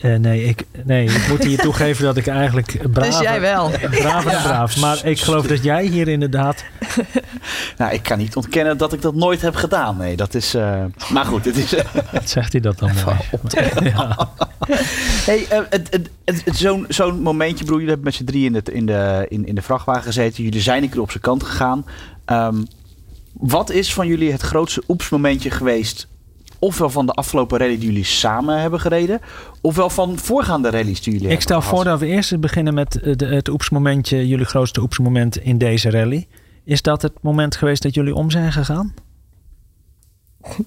Eh, nee, ik, nee, ik moet hier toegeven dat ik eigenlijk braaf... dus jij wel. Braver en braaf. Maar ik geloof dat jij hier inderdaad... Nou, ik kan niet ontkennen dat ik dat nooit heb gedaan. Nee, dat is... eh, Maar goed, het is... Wat zegt hij dat dan mooi? Ja. Hey, eh, zo'n momentje, broer. Jullie hebben met z'n drie in, het, in, de, in, in de vrachtwagen gezeten. Jullie zijn een keer op zijn kant gegaan. Ehm, wat is van jullie het grootste oepsmomentje geweest? Ofwel van de afgelopen rally die jullie samen hebben gereden. Ofwel van voorgaande rallies die jullie Ik stel voor dat we eerst beginnen met eh, de, het oepsmomentje. Jullie grootste oepsmoment in deze rally. Is dat het moment geweest dat jullie om zijn gegaan?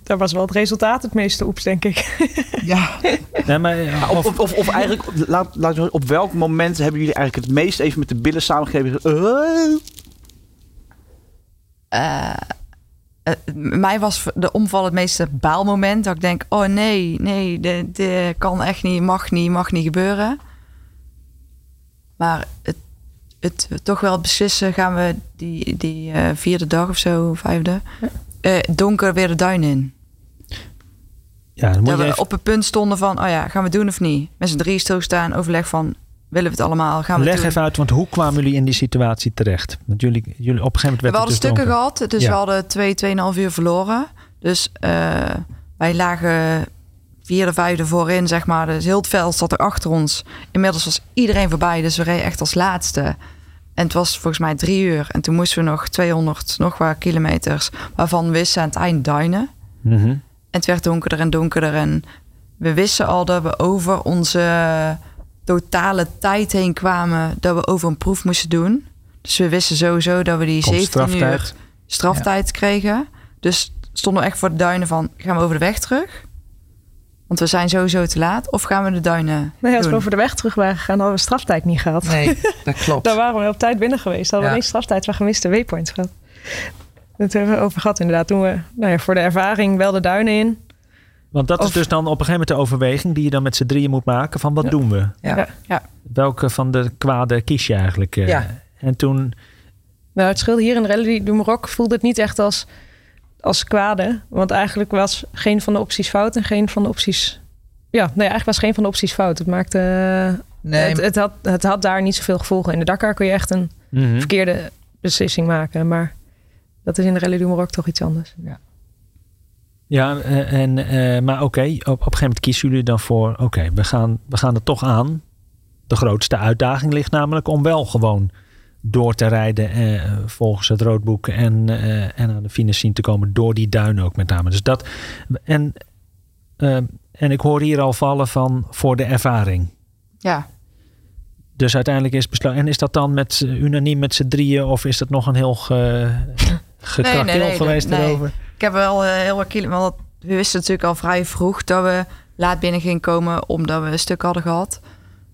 Daar was wel het resultaat het meeste oeps, denk ik. ja. Nee, maar, eh, Ja, Of, of, of, of eigenlijk, laat, laat, op welk moment hebben jullie eigenlijk het meest even met de billen samengegeven? Uh, Eh, eh, mij was de omval het meeste baalmoment. Dat ik denk, oh nee, nee, dit, dit kan echt niet, mag niet, mag niet gebeuren. Maar het, het toch wel beslissen, gaan we die, die eh, vierde dag of zo, vijfde, eh, donker weer de duin in. ja, dan moet Dat je we even- op het punt stonden van, oh ja, gaan we doen of niet? Met z'n drie stilstaan, overleg van, willen we het allemaal? Gaan we Leg even uit, want hoe kwamen jullie in die situatie terecht? Want jullie, jullie op een gegeven moment We werd hadden het dus stukken donker. gehad, dus Ja. we hadden twee, tweeënhalf uur verloren. Dus eh, wij lagen vierde, vijfde voorin, zeg maar. Dus heel het veld zat er achter ons. Inmiddels was iedereen voorbij, dus we reden echt als laatste. En het was volgens mij drie uur. En toen moesten we nog 200, nog wat kilometers, waarvan we wisten aan het eind duinen. Mhm. En het werd donkerder en donkerder. En we wisten al dat we over onze totale tijd heen kwamen. Dat we over een proef moesten doen. Dus we wisten sowieso dat we die Komt 17 straftijd. uur straftijd kregen. Dus stonden we echt voor de duinen van... gaan we over de weg terug? Want we zijn sowieso te laat. Of gaan we de duinen Nee, als we doen? over de weg terug waren gegaan, hadden we straftijd niet gehad. Nee, dat klopt. Daar waren we op tijd binnen geweest. Hadden we alleen straftijd van gemiste waypoints gehad. Dat hebben we over gehad inderdaad. Toen we nou ja, voor de ervaring wel de duinen in. Want dat is dus dan op een gegeven moment de overweging die je dan met z'n drieën moet maken van wat Ja. doen we? Ja. Ja. Welke van de kwaden kies je eigenlijk? eh? Ja. En toen, Nou, het scheelde hier in Rally du Maroc voelde het niet echt als, als kwade. Want eigenlijk was geen van de opties fout en geen van de opties... Ja, nee, eigenlijk was geen van de opties fout. Het maakte... Nee, het, het, had, het had daar niet zoveel gevolgen. In de Dakar kun je echt een Mhm. verkeerde beslissing maken. Maar dat is in de Rally du Maroc toch iets anders. Ja, eh, en, eh, maar oké, op, op een gegeven moment kiezen jullie dan voor... oké, we, gaan, we gaan er toch aan. De grootste uitdaging ligt namelijk om wel gewoon door te rijden... Eh, volgens het roodboek en, eh, en aan de finish zien te komen... door die duinen ook met name. Dus dat... En, eh, en ik hoor hier al vallen van voor de ervaring. Ja, Dus uiteindelijk is besloten... En is dat dan met unaniem met z'n drieën... of is dat nog een heel ge, gekrakeel Nee, nee, nee, geweest erover? Ik heb wel eh, heel wat. Want we wisten natuurlijk al vrij vroeg dat we laat binnen gingen komen... omdat we een stuk hadden gehad.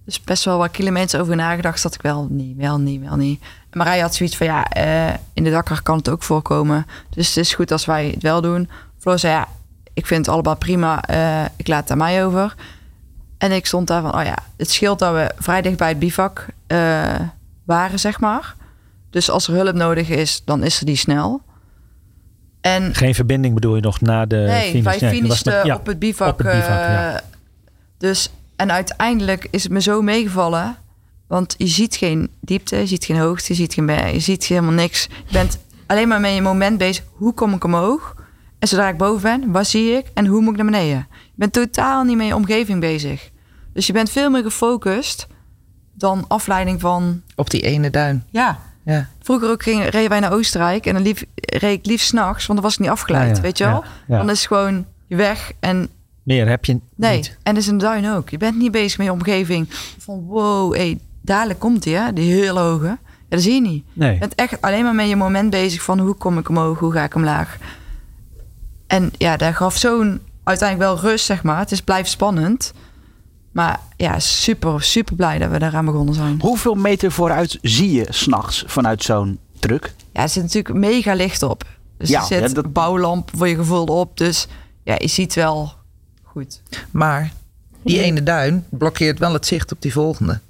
Dus best wel wat kilometers over nagedacht. Zat ik wel niet, wel niet, wel niet. En Marij had zoiets van, ja, eh, in de Dakar kan het ook voorkomen. Dus het is goed als wij het wel doen. Floor zei, ja, ik vind het allemaal prima. eh, ik laat het aan mij over. En ik stond daar van, oh ja, het scheelt dat we vrij dicht bij het bivak waren, zeg maar. Dus als er hulp nodig is, dan is er die snel. En Geen verbinding bedoel je nog na de nee, finish? wij Nee, finishten met- ja, op het bivak. op het bivak, ja. eh, Dus, en uiteindelijk is het me zo meegevallen. Want je ziet geen diepte, je ziet geen hoogte, je ziet geen berg, je ziet helemaal niks. Je bent alleen maar met je moment bezig. Hoe kom ik omhoog? En zodra ik boven ben, wat zie ik? En hoe moet ik naar beneden? Je bent totaal niet met je omgeving bezig. Dus je bent veel meer gefocust dan afleiding van... op die ene duin. Ja, Ja. Vroeger ook ging, reden wij naar Oostenrijk. En dan lief, reed ik liefst s'nachts, want dan was ik niet afgeleid. Ja, weet je wel? Dan is gewoon je weg en Meer heb je Nee, niet. en dat is een duin ook. Je bent niet bezig met je omgeving. Van wow, hey, dadelijk komt die, hè? Die heel hoge. Ja, dat zie je niet. Nee. Je bent echt alleen maar met je moment bezig van hoe kom ik omhoog, hoe ga ik omlaag. En ja, dat gaf zo'n uiteindelijk wel rust, zeg maar. Het is blijft spannend. Maar ja, super, super blij dat we daaraan begonnen zijn. Hoeveel meter vooruit zie je s'nachts vanuit zo'n truck? Ja, er zit natuurlijk mega licht op. Dus Ja, er zit ja, dat- bouwlamp voor je gevoel op. Dus ja, je ziet wel goed. Maar die ene duin blokkeert wel het zicht op die volgende.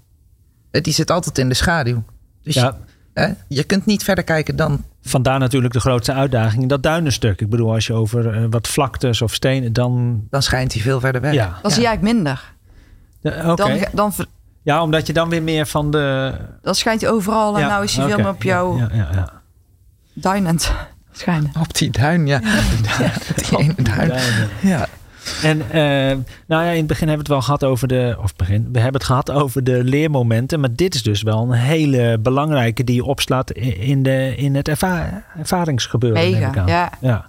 Eh, Die zit altijd in de schaduw. Dus Ja, hè, je kunt niet verder kijken dan... vandaar natuurlijk de grootste uitdaging. Dat duinenstuk. Ik bedoel, als je over eh, wat vlaktes of stenen, dan... Dan schijnt hij veel verder weg. Ja, Dan zie je eigenlijk minder. Dan, dan, ver- Ja, omdat je dan weer meer van de... dan schijnt hij overal. En ja, nou is hij veel meer op jouw Ja, ja, ja. duin aan het schijnen. Op die duin, ja. die duin. Ja. En eh, nou ja, in het begin hebben we het wel gehad over de. Of begin, we hebben het gehad over de leermomenten. Maar dit is dus wel een hele belangrijke die je opslaat in, de, in het erva- ervaringsgebeuren. Mega, ja. ja.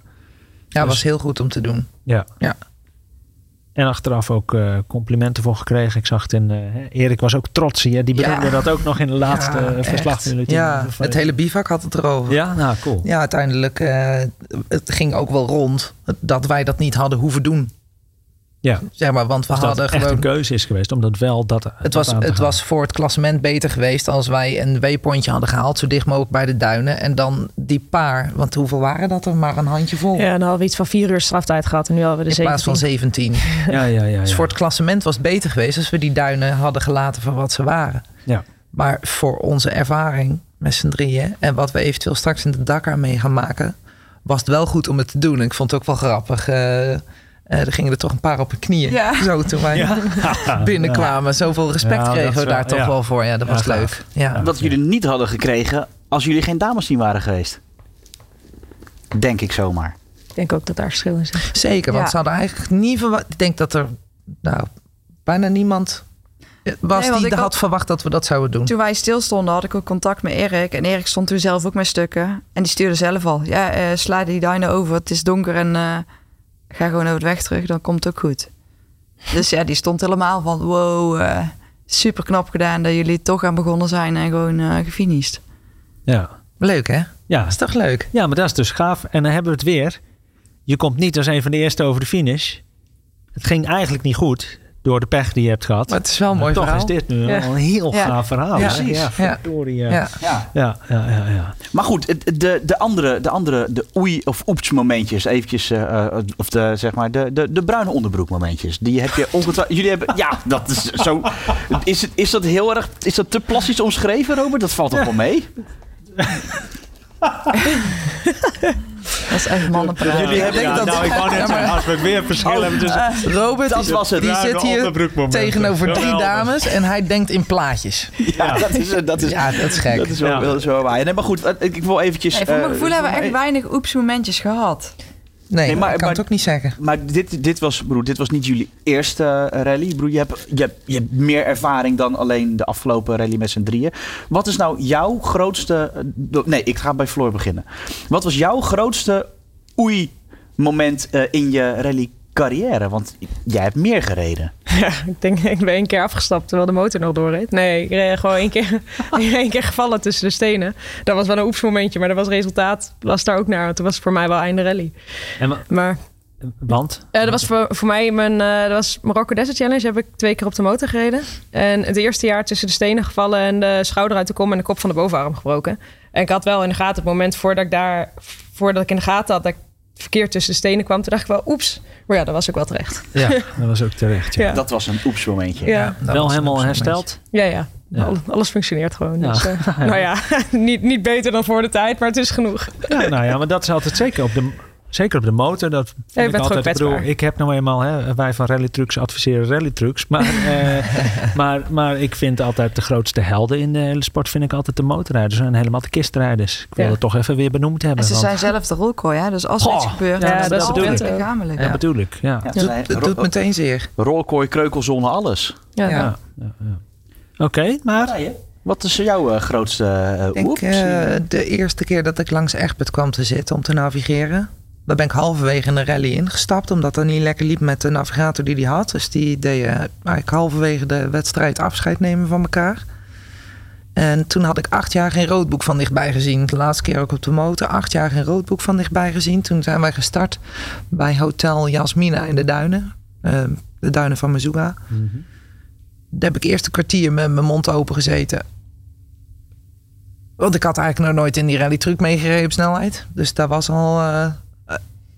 Ja, Dus- was heel goed om te doen. Ja. Ja. En achteraf ook eh, complimenten voor gekregen. Ik zag het in. eh, hè, Erik was ook trots hier. Die Ja. benoemde dat ook nog in de laatste Ja, eh, verslag. Ja, Of, het hele bivak had het erover. Ja, nou cool. Ja, uiteindelijk, het ging ook wel rond dat wij dat niet hadden hoeven doen. Ja. Zeg maar, want we Dus dat hadden het echt gewoon... een keuze is geweest. Omdat wel dat. Het dat was, aan te het gaan. was voor het klassement beter geweest als wij een waypointje hadden gehaald, zo dicht mogelijk bij de duinen. En dan die paar, want hoeveel waren dat er? Maar een handjevol. Ja, dan hadden we iets van vier uur straftijd gehad. En nu hadden we de in plaats van 17. 17. Ja, ja, ja. ja. Dus voor het klassement was het beter geweest als we die duinen hadden gelaten voor wat ze waren. Ja. Maar voor onze ervaring met z'n drieën en wat we eventueel straks in de Dakar mee gaan maken, was het wel goed om het te doen. En ik vond het ook wel grappig. eh, Eh, er gingen er toch een paar op hun knieën. Ja. Zo toen wij binnenkwamen. Zoveel respect kregen we wel- daar toch ja. wel voor. Ja, dat Ja, was leuk. Ja. Wat jullie niet hadden gekregen als jullie geen damesteam waren geweest. Denk ik zomaar. Ik denk ook dat daar verschil in zit. Zeker, want Ja. ze hadden eigenlijk niet verwacht. Ik denk dat er nou, bijna niemand eh, was Nee, die had had- verwacht dat we dat zouden doen. Toen wij stilstonden had ik ook contact met Erik. En Erik stond toen zelf ook met stukken. En die stuurde zelf al. Ja, eh sla die duinen over. Het is donker en eh, ga gewoon over de weg terug. Dan komt het ook goed. Dus ja, die stond helemaal van... Wow, eh, super knap gedaan dat jullie toch aan begonnen zijn. En gewoon eh gefinished. Ja. Leuk hè? Ja. Dat is toch leuk? ja, maar dat is dus gaaf. En dan hebben we het weer. Je komt niet als een van de eerste over de finish. Het ging eigenlijk niet goed door de pech die je hebt gehad. Maar het is wel een mooi toch verhaal. is dit nu Ja. een heel Ja. gaaf verhaal. Ja, precies. Ja, Ja. verdorie, ja. Ja. Ja. Ja, ja, ja, ja. Maar goed, de, de andere, de andere, de oei of oeps momentjes, eventjes, eh, eh, of de, zeg maar, de, de, de bruine onderbroek momentjes. Die heb je ongetwijfeld, jullie hebben, ja, dat is zo, is, het, is dat heel erg, is dat te plastisch omschreven, Robert? Dat valt toch wel mee? Dat is echt mannenpraat. Jullie hebben, denk dat- nou, ik wou net zeggen, als we weer verschil hebben tussen... Robert Dat die- was het. die zit hier tegenover drie dames en hij denkt in plaatjes. ja, dat is, dat is, Ja, dat is gek. dat is wel, wel waar. Nee, maar goed, ik, wil eventjes... Nee, voor mijn eh, gevoel hebben we echt weinig oeps momentjes gehad. Nee, Nee, maar- ik kan maar- het ook niet zeggen. Maar dit, dit, was, broer, dit was niet jullie eerste eh, rally. Broer, je, hebt, je, hebt, je hebt meer ervaring dan alleen de afgelopen rally met z'n drieën. Wat is nou jouw grootste... eh, Nee, ik ga bij Floor beginnen. Wat was jouw grootste oei-moment eh, in je rally carrière? Want jij hebt meer gereden. Ja, ik denk, ik ben één keer afgestapt terwijl de motor nog doorreed. Nee, ik reed gewoon één keer, één keer gevallen tussen de stenen. Dat was wel een oepsmomentje, maar dat was resultaat. Was daar ook naar. want Toen was het voor mij wel einde rally. En, Maar want? eh, dat was voor, voor mij mijn eh, dat was Marokko Desert Challenge. Heb ik twee keer op de motor gereden. En het eerste jaar tussen de stenen gevallen en de schouder uit de kom en de kop van de bovenarm gebroken. En ik had wel in de gaten het moment voordat ik daar, voordat ik in de gaten had dat ik verkeerd tussen de stenen kwam. Toen dacht ik wel, oeps. Maar ja, dat was ook wel terecht. Ja, dat was ook terecht. Ja. Ja. Dat was een oeps-momentje. Ja. dat Wel helemaal hersteld. Ja, ja. Ja. Al- Alles functioneert gewoon. Ja. Dus, eh, nou ja, niet, niet beter dan voor de tijd, maar het is genoeg. Ja, nou ja, maar dat is altijd zeker op de, zeker op de motor. Dat ik altijd. Ik, bedoel, ik heb nou eenmaal, hè, wij van Rally Trucks adviseren Rally Trucks. Maar, eh, maar, maar ik vind altijd de grootste helden in de hele sport vind ik altijd de motorrijders en helemaal de kistrijders. Ik wil Ja. het toch even weer benoemd hebben. En ze want- zijn zelf de rolkooi, hè? Dus als er iets gebeurt, ja, dan is dat het bedoel altijd ik. lichamelijk. Ja, bedoel ik. Ja. Ja, Doet, zij- het doet meteen zeer. Rolkooi, kreukelzone, alles. Ja. Ja. Ja, ja, ja. Oké, maar Wat is jouw eh, grootste eh, Ik denk eh, de eerste keer dat ik langs Egbert kwam te zitten om te navigeren. Daar ben ik halverwege een rally ingestapt, omdat dat niet lekker liep met de navigator die die had. Dus die deed eh, eigenlijk halverwege de wedstrijd afscheid nemen van elkaar. En toen had ik acht jaar geen roodboek van dichtbij gezien. De laatste keer ook op de motor. Acht jaar geen roodboek van dichtbij gezien. Toen zijn wij gestart bij Hotel Jasmina in de Duinen. Eh, de Duinen van Mezuga. Daar heb ik eerst een kwartier met mijn mond open gezeten. Want ik had eigenlijk nog nooit in die rally truck meegereden op snelheid. Dus dat was al... eh,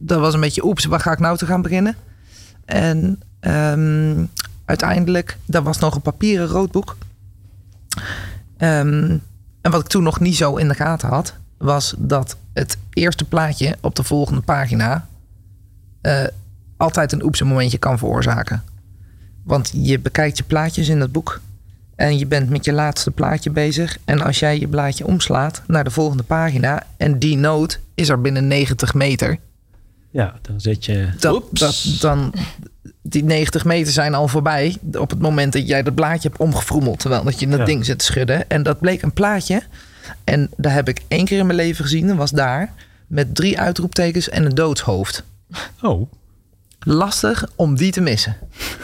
dat was een beetje oeps, waar ga ik nou te gaan beginnen? En ehm, uiteindelijk, dat was nog een papieren roodboek. Ehm, en wat ik toen nog niet zo in de gaten had... was dat het eerste plaatje op de volgende pagina... eh, altijd een oeps momentje kan veroorzaken. Want je bekijkt je plaatjes in dat boek... En je bent met je laatste plaatje bezig. En als jij je blaadje omslaat naar de volgende pagina. En die noot is er binnen 90 meter. Ja, dan zit je... Dat, Oeps. dat, dan, die 90 meter zijn al voorbij. Op het moment dat jij dat blaadje hebt omgevroemeld. Terwijl dat je dat Ja. ding zit te schudden. En dat bleek een plaatje. En daar heb ik één keer in mijn leven gezien. Dat was daar. Met drie uitroeptekens en een doodshoofd. Oh, Lastig om die te missen.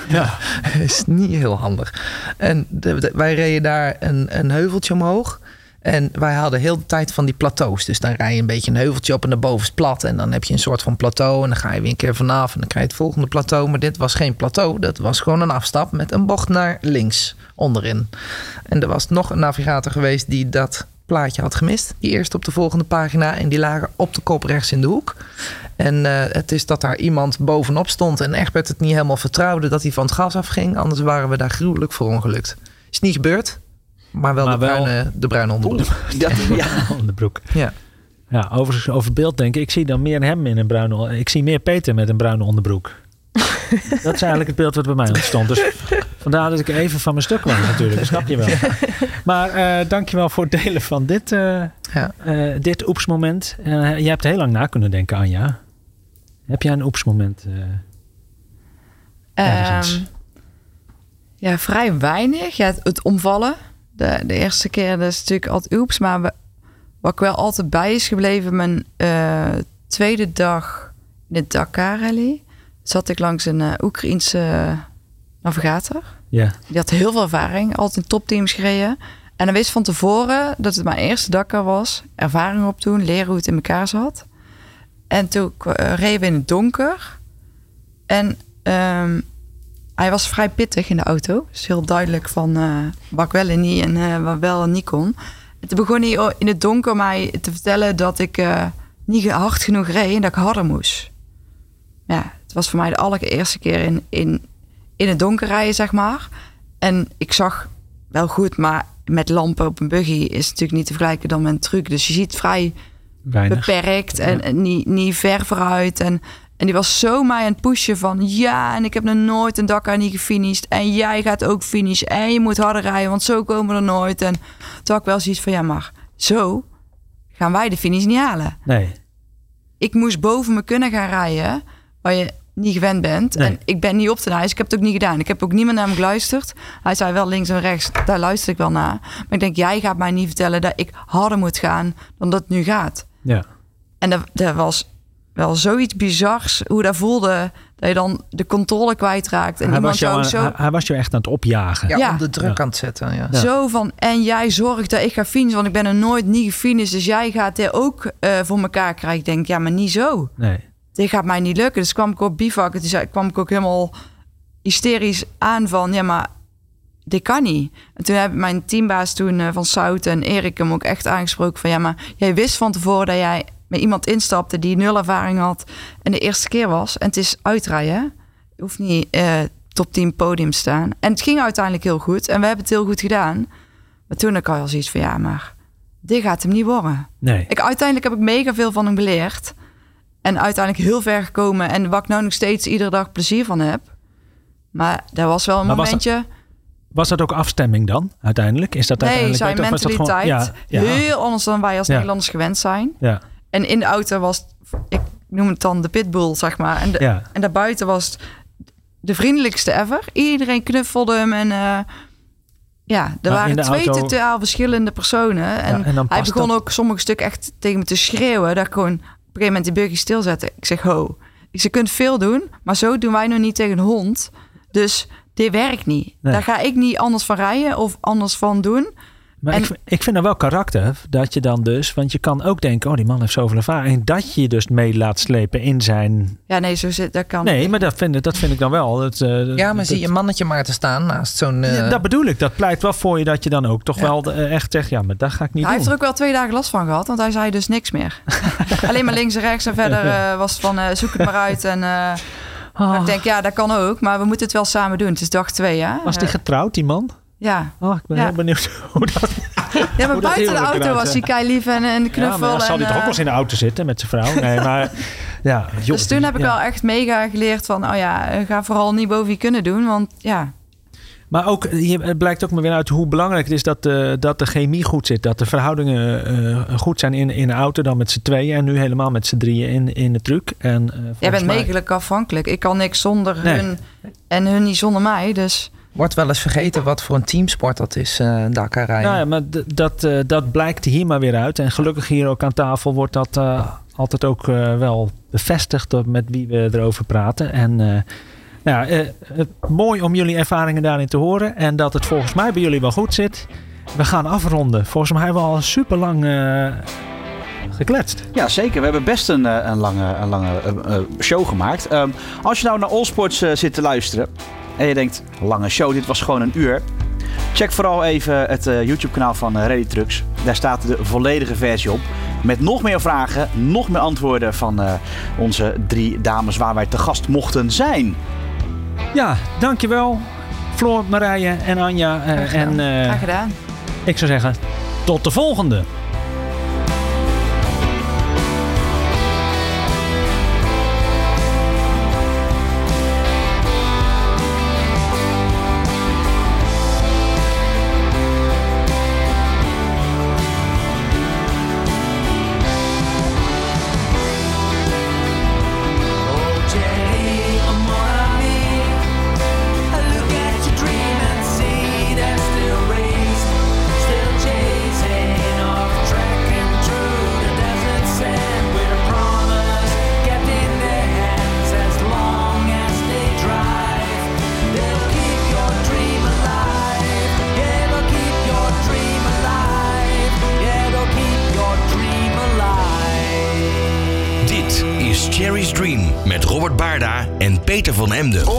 ja. is niet heel handig. En de- de- wij reden daar een, een heuveltje omhoog. En wij hadden heel de tijd van die plateaus. Dus dan rij je een beetje een heuveltje op en daarboven is plat. En dan heb je een soort van plateau. En dan ga je weer een keer vanaf. En dan krijg je het volgende plateau. Maar dit was geen plateau. Dat was gewoon een afstap met een bocht naar links onderin. En er was nog een navigator geweest die dat plaatje had gemist. Die eerst op de volgende pagina. En die lagen op de kop rechts in de hoek. En eh, het is dat daar iemand bovenop stond en Egbert het niet helemaal vertrouwde dat hij van het gas afging. Anders waren we daar gruwelijk voor ongelukt. Is niet gebeurd, maar wel, Maar de, wel- bruine, de bruine onderbroek. Dat, ja. onderbroek. Ja. Ja, overigens over beeld denk ik. Zie dan meer hem in een bruine... Ik zie meer Peter met een bruine onderbroek. Dat is eigenlijk het beeld wat bij mij ontstond. Dus vandaar dat ik even van mijn stuk kwam natuurlijk. Dat snap je wel. Maar uh, dankjewel voor het delen van dit, uh, ja. uh, dit oepsmoment. Uh, je hebt heel lang na kunnen denken, Anja. Heb jij een oepsmoment? Um, ja, vrij weinig. Ja, het, het omvallen. De, de, eerste keer dat is natuurlijk altijd oeps. Maar we, wat ik wel altijd bij is gebleven... mijn tweede dag in de Dakar Rally... zat ik langs een Oekraïense navigator. Ja. Die had heel veel ervaring. Altijd in topteams gereden. En dan wist van tevoren dat het mijn eerste Dakar was. Ervaring op doen, leren hoe het in elkaar zat. En toen uh, reden we in het donker. En um, hij was vrij pittig in de auto. Dus heel duidelijk van uh, wat ik wel en niet en uh, wat wel en niet kon. En toen begon hij in het donker mij te vertellen dat ik niet hard genoeg reed en dat ik harder moest. Ja, het was voor mij de allereerste keer in, in, in het donker rijden, zeg maar. En ik zag wel goed, maar met lampen op een buggy is natuurlijk niet te vergelijken dan met een truck. Dus je ziet vrij Weinig. beperkt en, en niet, niet ver vooruit. En, en die was zo mij aan het pushen van ja, en ik heb nog nooit een Dakar niet gefinished. En jij gaat ook finishen. En je moet harder rijden, want zo komen we er nooit. En toen had ik wel zoiets van ja, maar zo gaan wij de finish niet halen. Nee. Ik moest boven me kunnen gaan rijden, waar je niet gewend bent. Nee. En ik ben niet op te ijs. Ik heb het ook niet gedaan. Ik heb ook niemand naar hem geluisterd. Hij zei wel links en rechts. Daar luister ik wel naar. Maar ik denk, jij gaat mij niet vertellen dat ik harder moet gaan dan dat het nu gaat. Ja. En dat, dat was wel zoiets bizars hoe dat voelde. Dat je dan de controle kwijtraakt. En hij, iemand was jou, zo... hij, hij, was jou echt aan het opjagen. Ja, Ja. om de druk Ja. aan het zetten. Ja. Ja. Zo van, en jij zorgt dat ik ga finishen, want ik ben er nooit niet gefinished. Dus jij gaat dit ook eh, voor elkaar krijgen. Ik denk, ja, maar niet zo. Nee. dit gaat mij niet lukken. Dus kwam ik op bivak. En toen zei, kwam ik ook helemaal hysterisch aan van, ja, maar dit kan niet. En toen heb mijn teambaas toen eh, van Sout en Erik hem ook echt aangesproken van, ja, maar jij wist van tevoren dat jij met iemand instapte die nul ervaring had en de eerste keer was. En het is uitrijden. hè? Je hoeft niet eh, top 10 podium te staan. En het ging uiteindelijk heel goed. En we hebben het heel goed gedaan. Maar toen had ik al zoiets van, ja, maar dit gaat hem niet worden. Nee. Ik, uiteindelijk heb ik mega veel van hem geleerd. En uiteindelijk heel ver gekomen. En waar ik nou nog steeds iedere dag plezier van heb. Maar daar was wel een Maar was momentje. Was dat ook afstemming dan, uiteindelijk? Is dat nee, uiteindelijk zijn gewoon- mentaliteit. ja, ja, Heel anders dan wij als Ja. Nederlanders gewend zijn. ja, En in de auto was, ik noem het dan de pitbull, zeg maar. En, de, ja. en daarbuiten was de vriendelijkste ever. Iedereen knuffelde hem en... eh, ja, er Maar waren twee auto- totaal verschillende personen. En, Ja, en dan hij begon dat- ook sommige stukken echt tegen me te schreeuwen. Dat ik gewoon op een gegeven moment die buggy stilzette. Ik zeg, ho. Ik zeg, je kunt veel doen, maar zo doen wij nog niet tegen een hond. Dus dit werkt niet. Nee. Daar ga ik niet anders van rijden of anders van doen. Maar En- ik, vind- ik vind dat wel karakter. Dat je dan dus, want je kan ook denken, oh die man heeft zoveel ervaring. Dat je je dus mee laat slepen in zijn... Ja, nee, zo zit, dat kan Nee, maar dat vind, ik- dat vind ik dan wel. Het, eh, Ja, maar dat- zie je mannetje maar te staan naast zo'n... eh, Ja, dat bedoel ik. Dat pleit wel voor je dat je dan ook toch Ja. wel eh, echt zegt, ja, maar dat ga ik niet Hij heeft er ook wel twee dagen last van gehad, want hij zei dus niks meer. Alleen maar links en rechts en verder eh, was van zoek het maar uit. En eh, Ah, ik denk, ja, dat kan ook, maar we moeten het wel samen doen. Het is dag twee, hè? was die getrouwd, die man? Ja. Oh, ik ben Ja. heel benieuwd hoe dat... ja, maar buiten de auto was hij kei lief en, en knuffel. dan zal hij toch ook eh, wel eens in de auto zitten met zijn vrouw? Nee, maar ja. joh, dus toen heb ik ja. wel echt mega geleerd van, oh ja, eh, ga vooral niet boven je kunnen doen, want ja, Maar ook, het blijkt ook maar weer uit hoe belangrijk het is dat de, dat de chemie goed zit. Dat de verhoudingen eh, goed zijn in, in de auto dan met z'n tweeën. En nu helemaal met z'n drieën in, in de truck. En, eh, jij bent mij- megelijk afhankelijk. Ik kan niks zonder Nee. hun en hun niet zonder mij, dus Wordt wel eens vergeten wat voor een teamsport dat is, eh Dakar rijden. Nou ja, maar dat, eh, dat blijkt hier maar weer uit. En gelukkig hier ook aan tafel wordt dat eh, altijd ook eh, wel bevestigd door met wie we erover praten. En eh, nou ja, eh, het- mooi om jullie ervaringen daarin te horen. En dat het volgens mij bij jullie wel goed zit. We gaan afronden. Volgens mij hebben we al super lang gekletst. Ja, zeker. We hebben best een, een lange, een lange show gemaakt. Ehm, als je nou naar Allsports zit te luisteren en je denkt, lange show, dit was gewoon een uur. Check vooral even het eh, YouTube-kanaal van eh, Ready Trucks. Daar staat de volledige versie op. Met nog meer vragen, nog meer antwoorden van eh, onze drie dames waar wij te gast mochten zijn. Ja, dankjewel. Floor, Marije en Anja. Eh, Graag gedaan. en eh, graag gedaan. ik zou zeggen, tot de volgende. Van Emden.